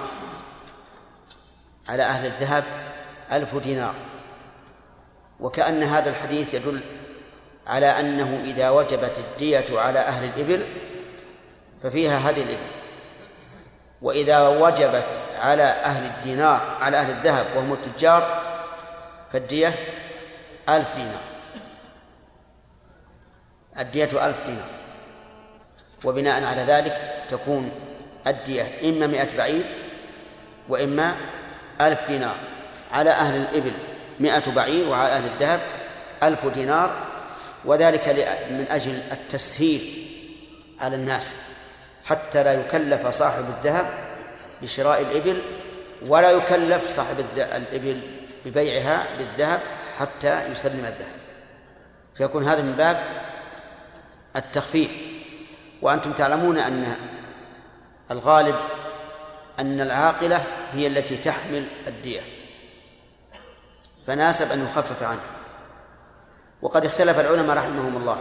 على أهل الذهب ألف دينار. وكأن هذا الحديث يدل على أنه إذا وجبت الدية على أهل الإبل ففيها هذه الإبل. وإذا وجبت على أهل الدينار على أهل الذهب وهم التجار فالدية ألف دينار. الدية ألف دينار. وبناء على ذلك تكون الدية إما مئة بعير وإما ألف دينار. على أهل الإبل مئة بعير وعلى أهل الذهب ألف دينار. وذلك من أجل التسهيل على الناس. حتى لا يكلف صاحب الذهب بشراء الإبل ولا يكلف صاحب الإبل ببيعها بالذهب حتى يسلم الذهب. فيكون هذا من باب التخفيف. وأنتم تعلمون أن الغالب أن العاقلة هي التي تحمل الدية. فناسب أن يخفف عنها. وقد اختلف العلماء رحمهم الله.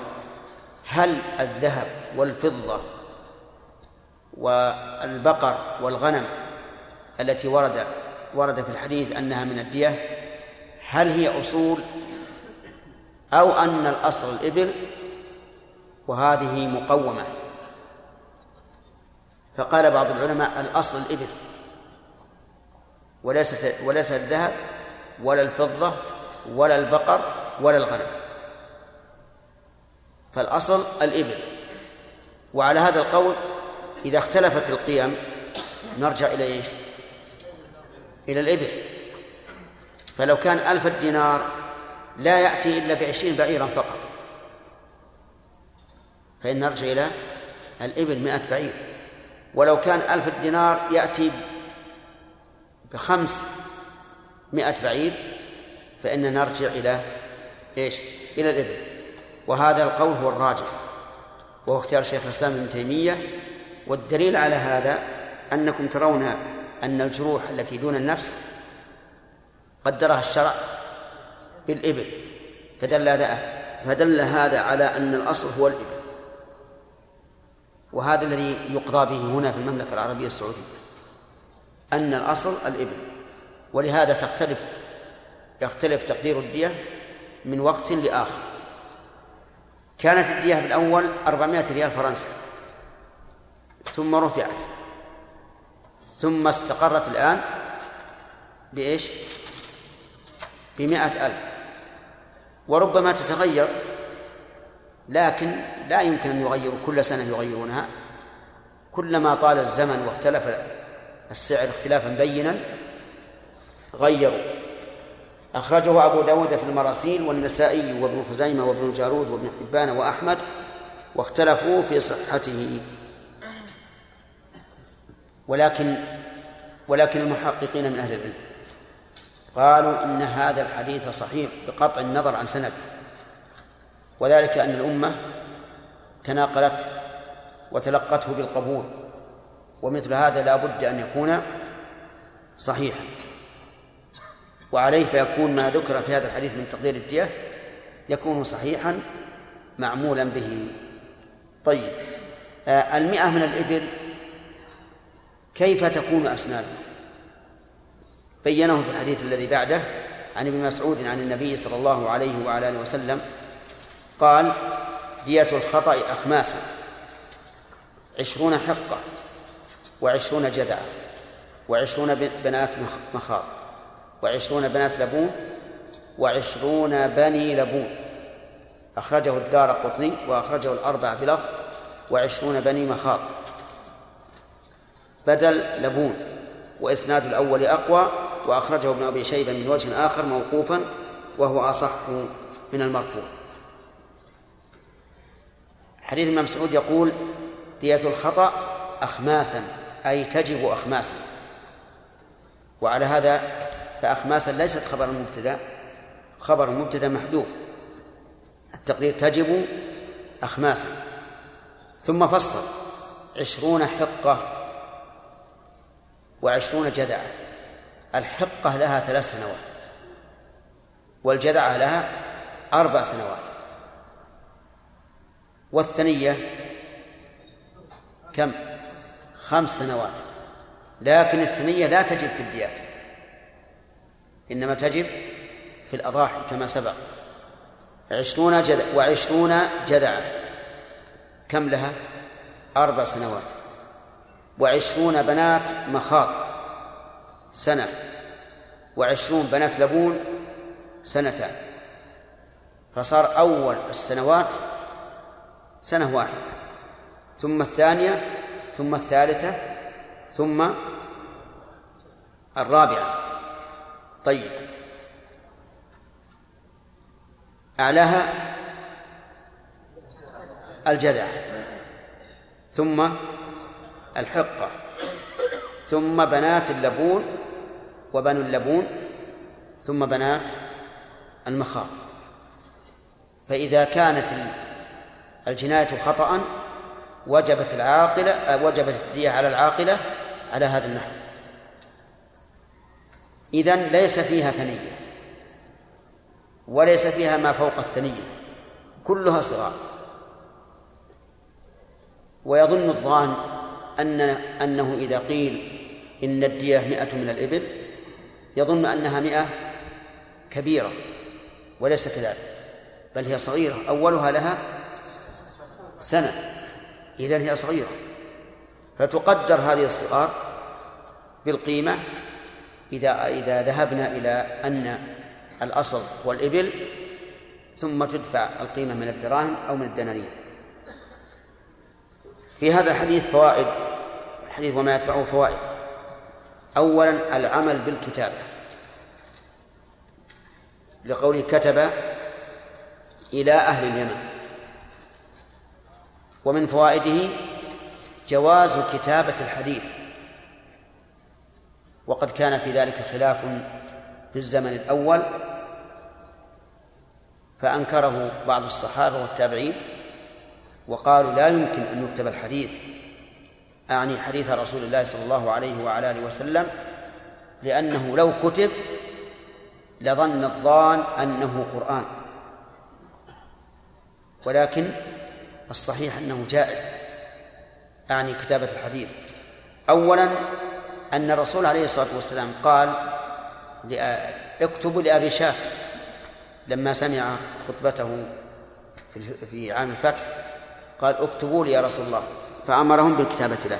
هل الذهب والفضة والبقر والغنم التي ورد ورد في الحديث أنها من الدية. هل هي أصول أو أن الأصل الإبل وهذه مقومة؟ فقال بعض العلماء الأصل الإبل وليست وليس الذهب ولا الفضة ولا البقر ولا الغنم. فالأصل الإبل. وعلى هذا القول إذا اختلفت القيم نرجع إلى إيش؟ إلى الإبل. فلو كان ألف الدينار لا يأتي إلا بعشرين بعيرا فقط. فإن نرجع إلى الإبل مئة بعير. ولو كان ألف دينار يأتي بخمس مئة بعير فإننا نرجع إلى إيش؟ إلى الإبل. وهذا القول هو الراجح. وهو اختيار شيخ الإسلام ابن تيمية. والدليل على هذا أنكم ترون أن الجروح التي دون النفس قدرها الشرع بالإبل فدل هذا فدل هذا على أن الأصل هو الإبل. وهذا الذي يقضى به هنا في المملكة العربية السعودية أن الأصل الإبل. ولهذا تختلف يختلف تقدير الدية من وقت لآخر. كانت الدية بالأول 400 ريال فرنسا ثم رفعت. ثم استقرت الآن بإيش؟ بمائة ألف. وربما تتغير لكن لا يمكن أن يغيروا كل سنة يغيرونها. كلما طال الزمن واختلف السعر اختلافا بينا غيروا. أخرجه أبو داود في المراسيل والنسائي وابن خزيمة وابن الجارود وابن حبان وأحمد واختلفوا في صحته. ولكن ولكن المحققين من أهل العلم قالوا إن هذا الحديث صحيح بقطع النظر عن سند. وذلك أن الأمة تناقلته وتلقته بالقبول ومثل هذا لا بد أن يكون صحيحا. وعليه فيكون ما ذكر في هذا الحديث من تقدير الدية يكون صحيحا معمولا به. طيب آه المئة من الإبل كيف تكون أسنانها بينه في الحديث الذي بعده عن ابن مسعود عن النبي صلى الله عليه وعلى آله وسلم قال دية الخطأ أخماسا عشرون حقة وعشرون جدعة وعشرون بنات مخاض وعشرون بنات لبون وعشرون بني لبون. أخرجه الدار قطني وأخرجه الأربع بلفظ وعشرون بني مخاض. بدل لبون وإسناد الأول أقوى وأخرجه ابن أبي شيبة من وجه آخر موقوفا وهو أصح من المرفوع. حديث الإمام مسعود يقول دية الخطأ أخماسا أي تجب أخماسا. وعلى هذا فأخماسا ليست خبر المبتدأ خبر المبتدأ محذوف. التقدير تجب أخماسا. ثم فصل عشرون حقة وعشرون جدعة. الحقة لها ثلاث سنوات. والجدعة لها أربع سنوات. والثنية كم؟ خمس سنوات. لكن الثنية لا تجب في الديات. إنما تجب في الأضاحي كما سبق. عشرون جدع وعشرون جدعة. كم لها؟ أربع سنوات. وعشرون بنات مخاض سنة. وعشرون بنات لبون سنتان. فصار أول السنوات سنة واحدة. ثم الثانية ثم الثالثة ثم الرابعة. طيب. أعلاها الجذع ثم الحقة. ثم بنات اللبون وبنو اللبون ثم بنات المخاض. فإذا كانت الجناية خطأ وجبت العاقلة وجبت الدية على العاقلة على هذا النحو. إذن ليس فيها ثنية وليس فيها ما فوق الثنية كلها صغار. ويظن الظان أن أنه إذا قيل إن الدية مئة من الإبل يظن أنها مئة كبيرة وليس كذلك بل هي صغيرة. أولها لها سنة. إذن هي صغيرة. فتقدر هذه الصغار بالقيمة إذا إذا ذهبنا إلى أن الأصل هو الإبل ثم تدفع القيمة من الدراهم أو من الدنانير. في هذا الحديث فوائد. الحديث وما يتبعه فوائد. أولا العمل بالكتابة لقوله كتب إلى أهل اليمن. ومن فوائده جواز كتابة الحديث. وقد كان في ذلك خلاف في الزمن الأول فأنكره بعض الصحابة والتابعين وقالوا لا يمكن أن يكتب الحديث أعني حديث رسول الله صلى الله عليه وعلى آله وسلم لأنه لو كتب لظن الظان أنه قرآن. ولكن الصحيح أنه جائز. أعني كتابة الحديث. أولا أن الرسول عليه الصلاة والسلام قال اكتبوا لأبي شاة لما سمع خطبته في عام الفتح قال اكتبوا لي يا رسول الله. فأمرهم بالكتابة له.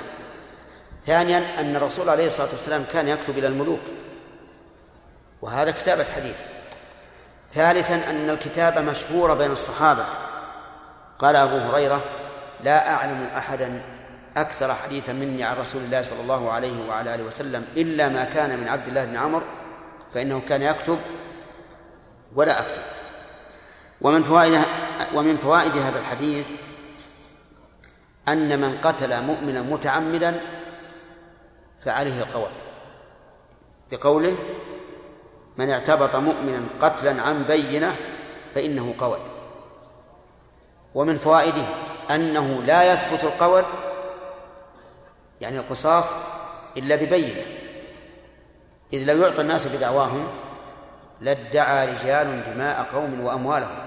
ثانيا أن الرسول عليه الصلاة والسلام كان يكتب إلى الملوك وهذا كتابة حديث. ثالثا أن الكتابة مشهورة بين الصحابة. قال أبو هريرة لا أعلم أحدا أكثر حديثا مني عن رسول الله صلى الله عليه وعلى آله وسلم إلا ما كان من عبد الله بن عمر فإنه كان يكتب ولا أكتب. ومن فوائد ومن فوائد هذا الحديث أن من قتل مؤمنا متعمدا فعليه القواد بقوله من اعتبط مؤمنا قتلا عن بينة فإنه قود ومن فوائده أنه لا يثبت القول يعني القصاص إلا ببينة. إذ لو يعطى الناس بدعواهم لادعى رجال دماء قوم وأموالهم.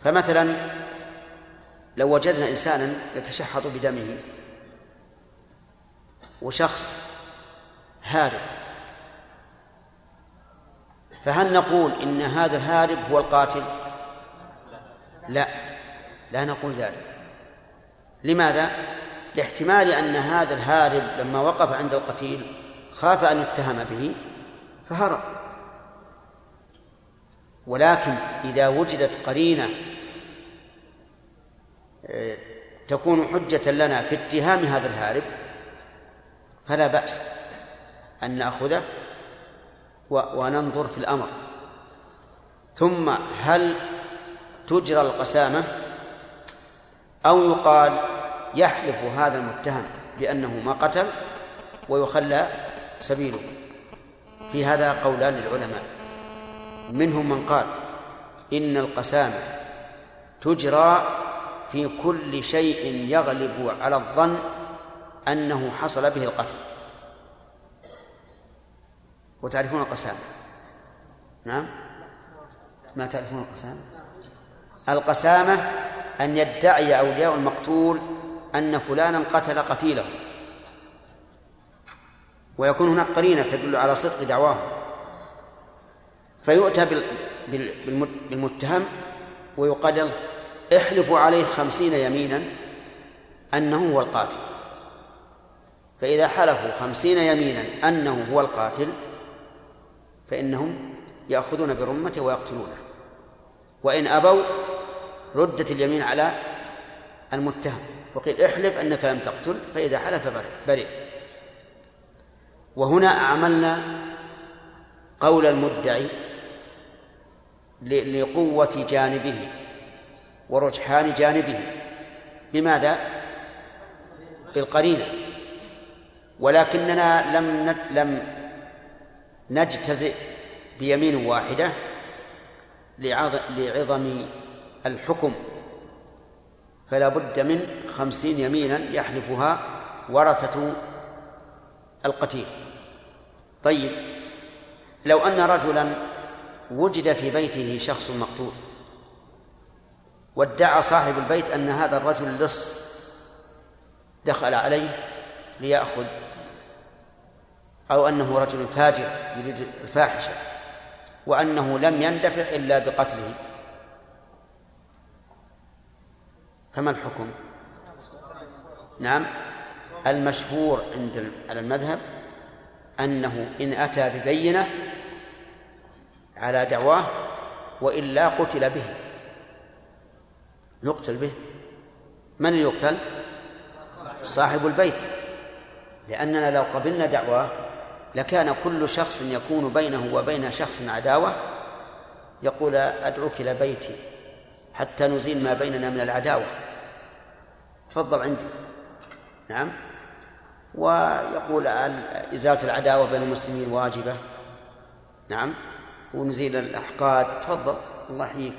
فمثلا لو وجدنا إنسانا يتشحط بدمه وشخص هارب فهل نقول إن هذا الهارب هو القاتل؟ لا لا نقول ذلك. لماذا؟ لاحتمال أن هذا الهارب لما وقف عند القتيل خاف أن يتهم به فهرب. ولكن إذا وجدت قرينة تكون حجة لنا في اتهام هذا الهارب فلا بأس أن نأخذه وننظر في الأمر. ثم هل تجرى القسامة أو يقال يحلف هذا المتهم بأنه ما قتل ويخلى سبيله؟ في هذا قولان للعلماء. منهم من قال إن القسامة تجرى في كل شيء يغلب على الظن أنه حصل به القتل. وتعرفون القسامة؟ نعم. ما تعرفون القسامة؟ القسامة أن يدعي أولياء المقتول أن فلانا قتل قتيله. ويكون هناك قرينة تدل على صدق دعواه. فيؤتى بالمتهم ويقال له احلفوا عليه خمسين يمينا أنه هو القاتل. فإذا حلفوا خمسين يمينا أنه هو القاتل فإنهم يأخذون برمته ويقتلونه. وإن أبوا ردت اليمين على المتهم وقيل احلف أنك لم تقتل فإذا حلف برئ وهنا أعملنا قول المدعي لقوة جانبه. ورجحان جانبه. بماذا؟ بالقرينة. ولكننا لم لم نجتزئ بيمين واحدة لعظم الحكم. فلا بد من خمسين يمينا يحلفها ورثة القتيل. طيب لو أن رجلا وجد في بيته شخص مقتول وادعى صاحب البيت أن هذا الرجل لص دخل عليه ليأخذ أو أنه رجل فاجر يريد الفاحشة وأنه لم يندفع إلا بقتله. فما الحكم؟ نعم. المشهور عند على المذهب أنه إن أتى ببينة على دعواه وإلا قتل به. يقتل به. من يقتل؟ صاحب البيت. لأننا لو قبلنا دعواه لكان كل شخص يكون بينه وبين شخص عداوة. يقول أدعوك إلى بيتي حتى نزيل ما بيننا من العداوة. تفضل عندي. نعم. ويقول إزالة العداوة بين المسلمين واجبة. نعم. ونزيل الأحقاد. تفضل. الله يحييك.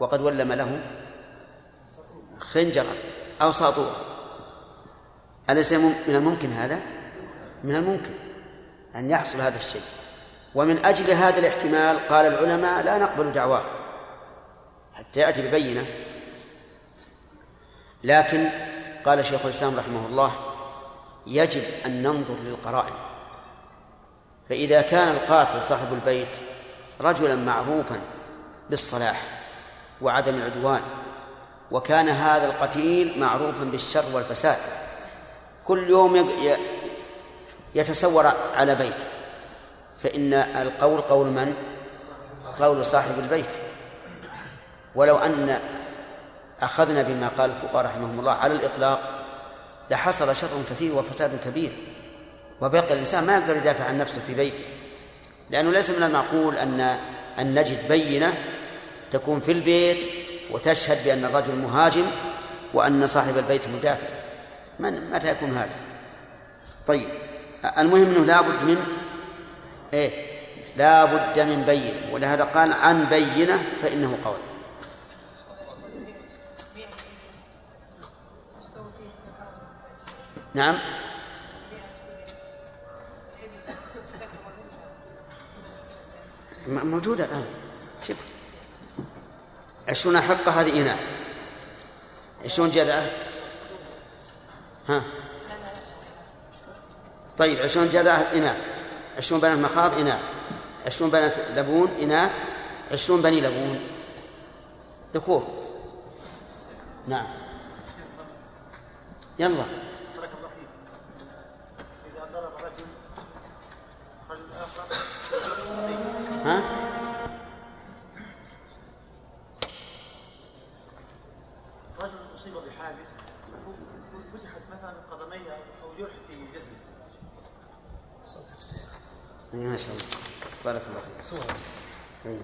وقد ولم له. خنجرا أو ساطورا أليس من الممكن هذا؟ من الممكن أن يحصل هذا الشيء. ومن أجل هذا الاحتمال قال العلماء لا نقبل دعواه حتى يأتي ببينة. لكن قال شيخ الإسلام رحمه الله يجب أن ننظر للقرائن. فإذا كان القاتل صاحب البيت رجلا معروفا بالصلاح وعدم العدوان وكان هذا القتيل معروفا بالشر والفساد. كل يوم يتسور على بيت. فإن القول قول من؟ قول صاحب البيت. ولو أن أخذنا بما قال الفقهاء رحمهم الله على الإطلاق لحصل شر كثير وفساد كبير. وبقي الإنسان ما يقدر يدافع عن نفسه في بيته. لأنه ليس من المعقول أن أن نجد بينة تكون في البيت وتشهد بأن الرجل مهاجم وأن صاحب البيت مدافع من متى يكون هذا؟ طيب المهم أنه لابد من إيه؟ لا بد من بينة ولهذا قال عن بينة فإنه قول نعم موجودة الآن عشرون حقة هذه إناث عشرون جذعة ها؟ طيب عشرون جذعة إناث عشرون بنات مخاض إناث عشرون بنات لبون إناث. عشرون بني لبون. ذكور نعم. يلا.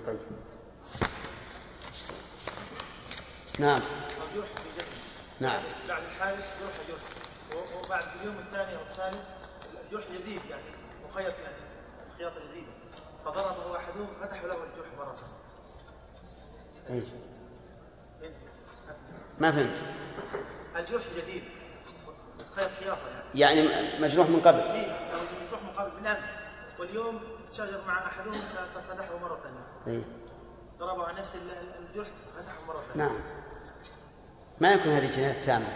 طيب نعم. نعم. بعد الحادث جرح جرح وبعد اليوم الثاني أو الثالث الجرح جديد يعني مخيط يعني خياطة جديدة فضربه أحدهم فتحوا له الجرح مرة اي ما فهمت. الجرح جديد خيط خياطة يعني. يعني مجروح من قبل. إيه، الجرح من قبل من أمس. واليوم تشاجر مع أحدهم ففتحه مرة ثانية. اي ضربه على نفس الجرح فتحه مرة ثانية. نعم. ما يكون هذه جناية تامة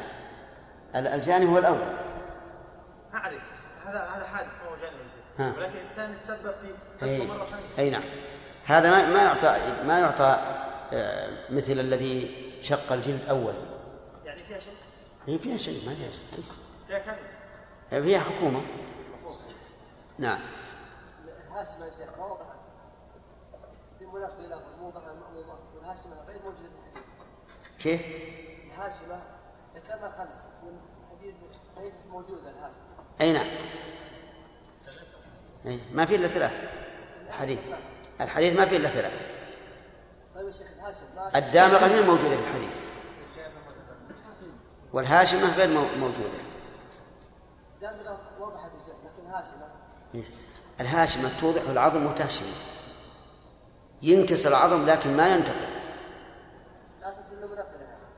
ال- الجاني هو الأول. ما أعرف هذا هذا حادث ما هو جانب ها. ولكن الثاني تسبب في فتحة مرة ثانية. أي نعم. هذا ما ما يعطى ما يعطى آه، مثل الذي شق الجلد أولا يعني فيها شيء؟ هي فيها شيء ما فيها شيء. فيها كم فيها حكومة. نعم. الهاشمه يا شيخ ما وضح في مناقض له موضح المأمومة والهاشمه غير موجوده في الحديث. كيف؟ الهاشمه ذكرنا خمس من حديث ليست موجوده الهاشمة. أي نعم. أي ما في إلا ثلاث. الحديث. الحديث ما في إلا ثلاث. طيب الدامغة غير موجودة في الحديث. والهاشمة غير مو- موجودة. دامغه وضحت يا شيخ لكن هاشمة. إيه. الهاشمة توضح العظم وتهشم. ينكسر العظم لكن ما ينتقل. لا تصل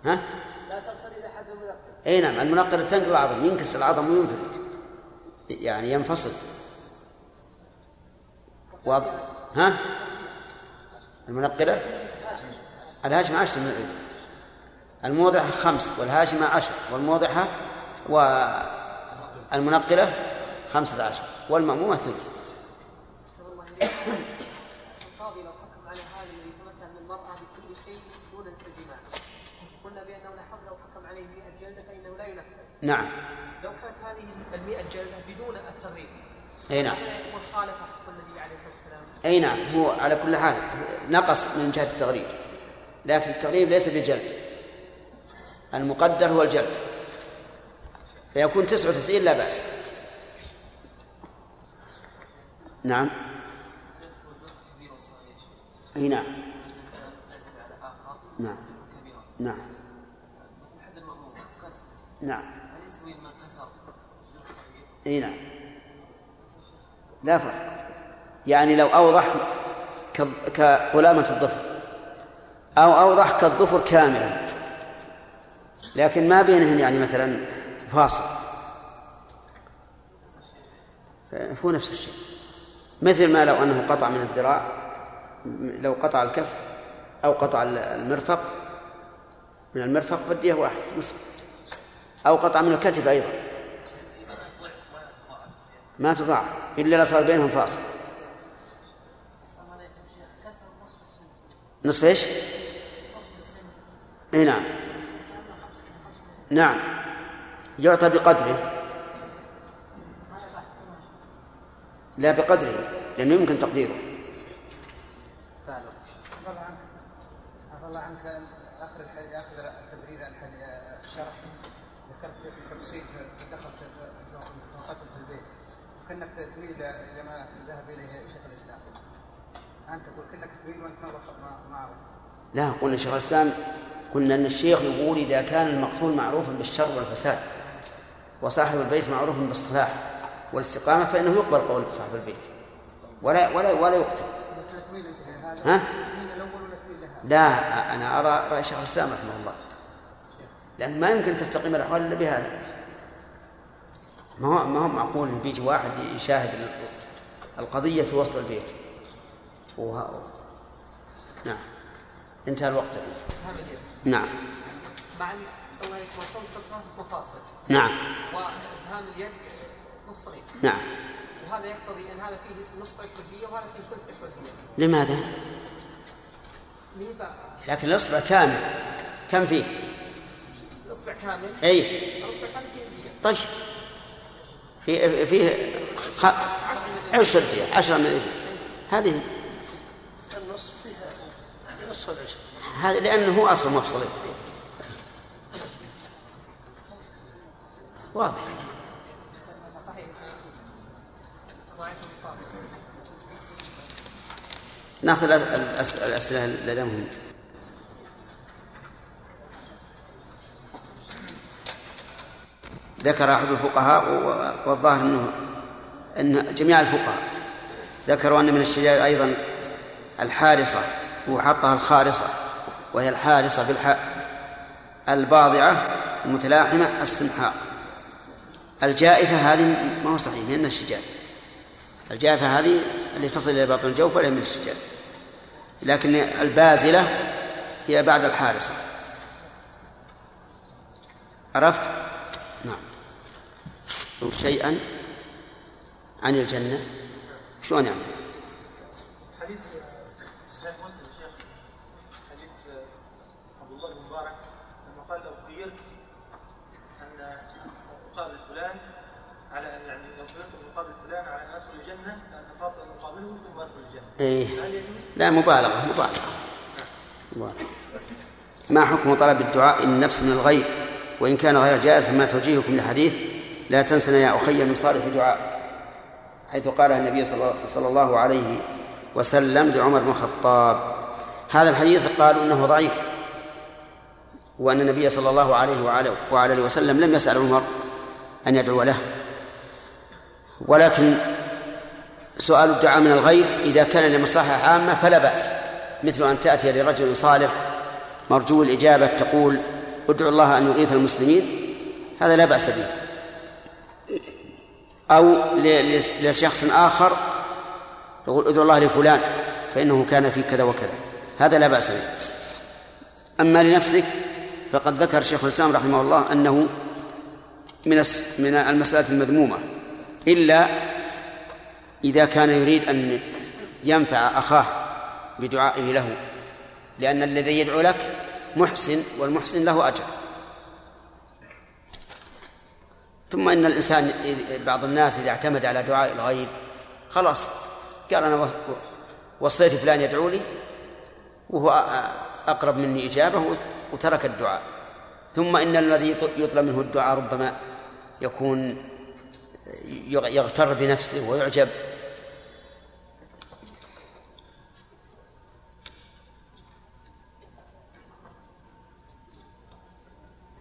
ها؟ لا تصل إلى حد المنقل إي نعم المنقلة تنقل العظم ينكسر العظم وينفلت. يعني ينفصل. واضح؟ ها؟ المنقلة؟ الهاشمة عشر من الإبل. الموضحة خمس والهاشمة عشر والموضحة والمنقلة خمسة عشر والمأمومة ثلث. القاضي لو حكم على هذا الذي يتمتع من المرأة بكل شيء دون الجماع قلنا بأنه لا لو حكم عليه 100 جلدة فإنه لا ينفذ. نعم. لو كانت هذه ال 100 جلدة بدون التغريب أي نعم. خالف حق النبي عليه الصلاة والسلام. أي نعم. هو على كل حال نقص من جهة التغريب. لكن التغريب ليس بجلد المقدر هو الجلد. فيكون تسعة وتسعين لا بأس. نعم. أي نعم. نعم. نعم. نعم. هل يسوي ما كسر أي نعم. لا فرق. يعني لو أوضح كغلامة الظفر. أو أوضح كالظفر كاملا. لكن ما بينهن يعني مثلا فاصل. فهو نفس الشيء. مثل ما لو أنه قطع من الذراع لو قطع الكف أو قطع المرفق من المرفق فالدية واحد نصف أو قطع من الكتف أيضا. ما تضاع إلا لو صار بينهم فاصل. نصف إيش؟ إي نعم. نعم. يعطى بقدره. لا بقدره لأنه يمكن تقديره عفى الله عنك اخر الح- اخر التبرير الح- الشرح ذكرت تفصيل دخلت توقفت في البيت وكانك تميل إلى ما ذهب اليه شيخ الاسلام انت تقول كانك تميل وانت ما ما- ما عرفت لا قلنا شيخ الإسلام قلنا أن الشيخ يقول إذا كان المقتول معروفا بالشر والفساد وصاحب البيت معروف بالصلاح والاستقامة فإنه يقبل قول صاحب البيت. ولا ولا ولا يقتل. ها؟ لا أنا أرى رأي شيخ الإسلام رحمه الله. لأن ما يمكن تستقيم الأحوال إلا بهذا. ما هو ما هو معقول بيجي واحد يشاهد ال- القضية في وسط البيت؟ وه... نعم. انتهى الوقت. نعم. مع مفاصل. نعم. وابهام اليد مفصلين نعم. وهذا يقتضي أن هذا فيه نصف اشوديه وهذا فيه ثلث اشوديه لماذا؟ ليه لكن الإصبع كامل. كم فيه؟ الأصبع كامل؟ أي. الأصبع كامل فيه طيب. فيه فيه خ... عشر عشرة من الإبل هذه النصف فيها نصف العشر هذا لأنه هو أصل مفصلي واضح. نأخذ الأس- الأس- الأسئلة لديهم. ذكر أحد الفقهاء والظاهر أنه أن جميع الفقهاء ذكروا أن من الشجار أيضا الحارصة وحطها الخارصة وهي الحارصة بالحاء الباضعة المتلاحمة السمحاء. الجائفة هذه ما هو صحيح من الشجار الجائفة هذه اللي تصل إلى باطن الجوف ولا من الشجار لكن البازلة هي بعد الحارصة عرفت؟ نعم. شيئا عن الجنة؟ شلون يعني؟ حديث صحيح مسلم يا شيخ حديث عبد الله بن مبارك لما قال لو خيرت ان اقابل فلان على يعني لو خيرت ان اقابل فلان على ان ادخل الجنه ان اقابله ثم ادخل الجنه إيه؟ لا مبالغة مبالغة مبالغة. ما حكم طلب الدعاء النفس من الغير وإن كان غير جائز فما توجيهكم لحديث لا تنسنا يا أخي من صالح دعائك حيث قال النبي صلى الله عليه وسلم لعمر بن الخطاب هذا الحديث قالوا إنه ضعيف وأن النبي صلى الله عليه وعلى وسلم لم يسأل عمر أن يدعو له ولكن سؤال الدعاء من الغير إذا كان لمصلحة عامة فلا بأس. مثل أن تأتي لرجل صالح مرجو الإجابة تقول ادعو الله أن يغيث المسلمين. هذا لا بأس به. أو لشخص آخر يقول ادعو الله لفلان فإنه كان في كذا وكذا. هذا لا بأس به. أما لنفسك فقد ذكر شيخ الإسلام رحمه الله أنه من من المسألة المذمومة. إلا إذا كان يريد أن ينفع أخاه بدعائه له لأن الذي يدعو لك محسن والمحسن له أجر. ثم إن الإنسان إذ- بعض الناس إذا اعتمد على دعاء الغير خلاص قال أنا و- وصيت فلان يدعو لي وهو أ- أقرب مني إجابة وترك الدعاء. ثم إن الذي يط- يطلب منه الدعاء ربما يكون يغ- يغتر بنفسه ويعجب.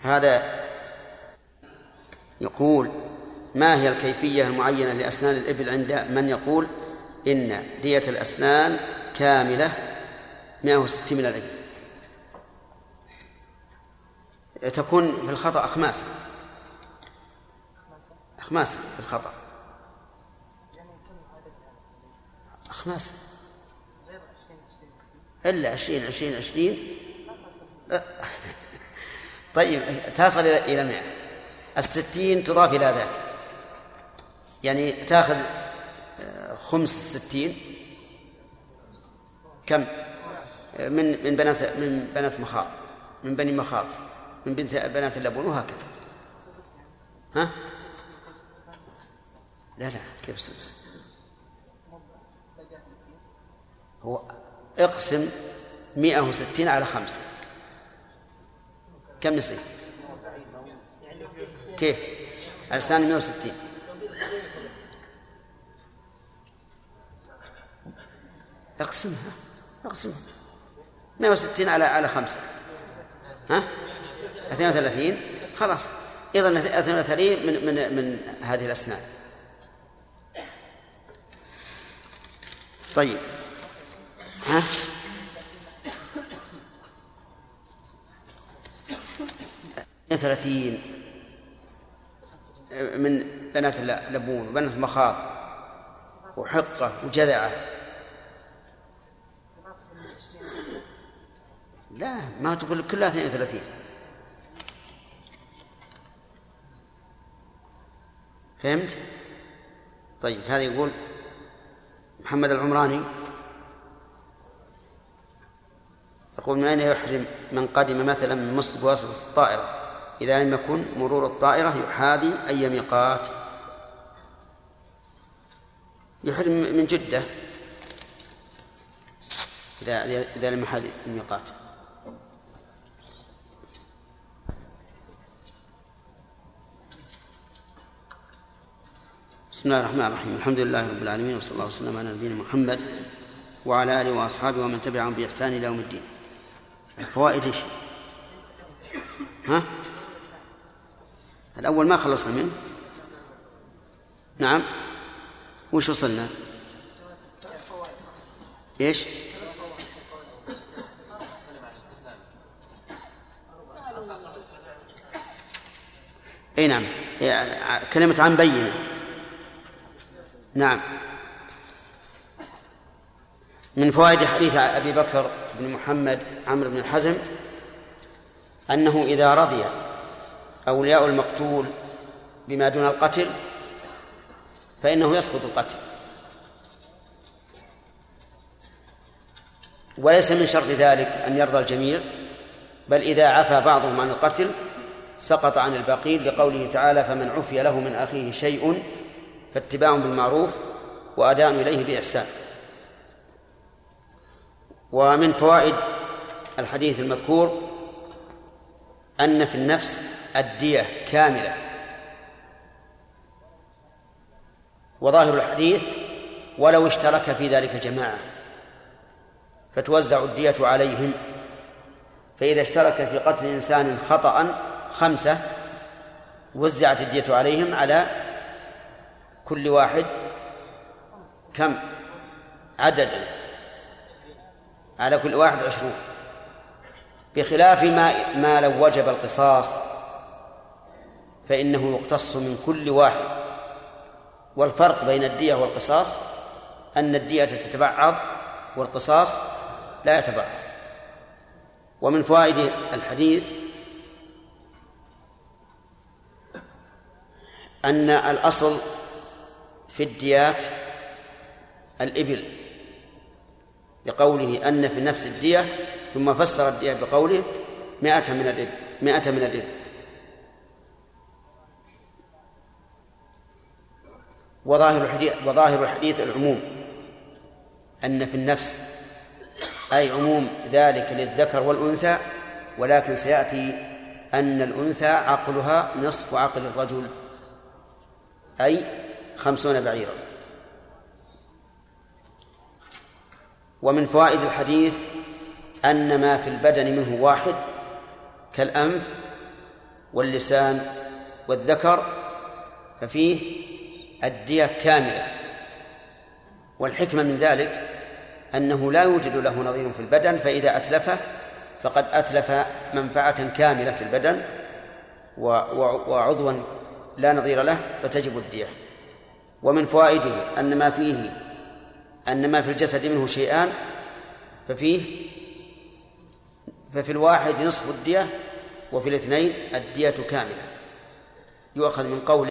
هذا يقول ما هي الكيفية المعينة لأسنان الإبل عند من يقول إن دية الأسنان كاملة 160 من الإبل. تكون في الخطأ أخماسا أخماسا في الخطأ. أخماسا إلا عشرين عشرين عشرين. طيب تصل إلى مئة. الستين تضاف إلى ذاك. يعني تأخذ آه، خمس الستين كم؟ من من بنات من بنات مخاض. من بني مخاض. من بنت بنات اللبون وهكذا. ها؟ لا لا كيف السدس هو اقسم مئة وستين على خمسة. كم نصير كيف؟ مئة وستين. اقسمها اقسمها. 160 على على خمسة. ها؟ 32 خلاص. إذا 32 من من من هذه الأسنان. طيب. ها؟ ثلاثين. من بنات لبون وبنات مخاض وحقة وجذعة. لا ما تقول كلها 32 فهمت؟ طيب هذا يقول محمد العمراني. يقول من أين يحرم من قدم مثلا من مصر بواسطة الطائرة؟ إذا لم يكن مرور الطائرة يحاذي أي ميقات يحرم من جدة. إذا إذا لم يحاذي الميقات. بسم الله الرحمن الرحيم. الحمد لله رب العالمين وصلى الله وسلم على نبينا محمد وعلى آله وأصحابه ومن تبعهم بإحسان إلى يوم الدين. الفوائد إيش؟ ها؟ الأول ما خلصنا منه؟ نعم. وش وصلنا؟ إيش؟ أي نعم. كلمة عن بينة. نعم. من فوائد حديث أبي بكر بن محمد عمرو بن حزم أنه إذا رضي أولياء المقتول بما دون القتل فإنه يسقط القتل. وليس من شرط ذلك أن يرضى الجميع بل إذا عفى بعضهم عن القتل سقط عن الباقين لقوله تعالى فمن عفي له من أخيه شيء فاتباع بالمعروف وأداء إليه بإحسان. ومن فوائد الحديث المذكور أن في النفس الدية كاملة. وظاهر الحديث ولو اشترك في ذلك جماعة فتوزع الدية عليهم. فإذا اشترك في قتل إنسان خطأ خمسة وزعت الدية عليهم على كل واحد كم؟ عددا على كل واحد عشرون. بخلاف ما ما لو وجب القصاص فإنه يقتص من كل واحد. والفرق بين الدية والقصاص أن الدية تتبعض والقصاص لا يتبعض. ومن فوائد الحديث أن الأصل في الديات الإبل لقوله أن في نفس الدية ثم فسر الدية بقوله مائة من الإبل مائة من الإبل. وظاهر الحديث وظاهر الحديث العموم. أن في النفس أي عموم ذلك للذكر والأنثى ولكن سيأتي أن الأنثى عقلها نصف عقل الرجل أي خمسون بعيرا. ومن فوائد الحديث أن ما في البدن منه واحد كالأنف واللسان والذكر ففيه الدية كاملة. والحكمة من ذلك أنه لا يوجد له نظير في البدن فإذا أتلفه فقد أتلف منفعة كاملة في البدن وعضوا لا نظير له فتجب الدية. ومن فوائده أن ما فيه أن ما في الجسد منه شيئان ففيه ففي الواحد نصف الدية وفي الاثنين الدية كاملة. يؤخذ من قول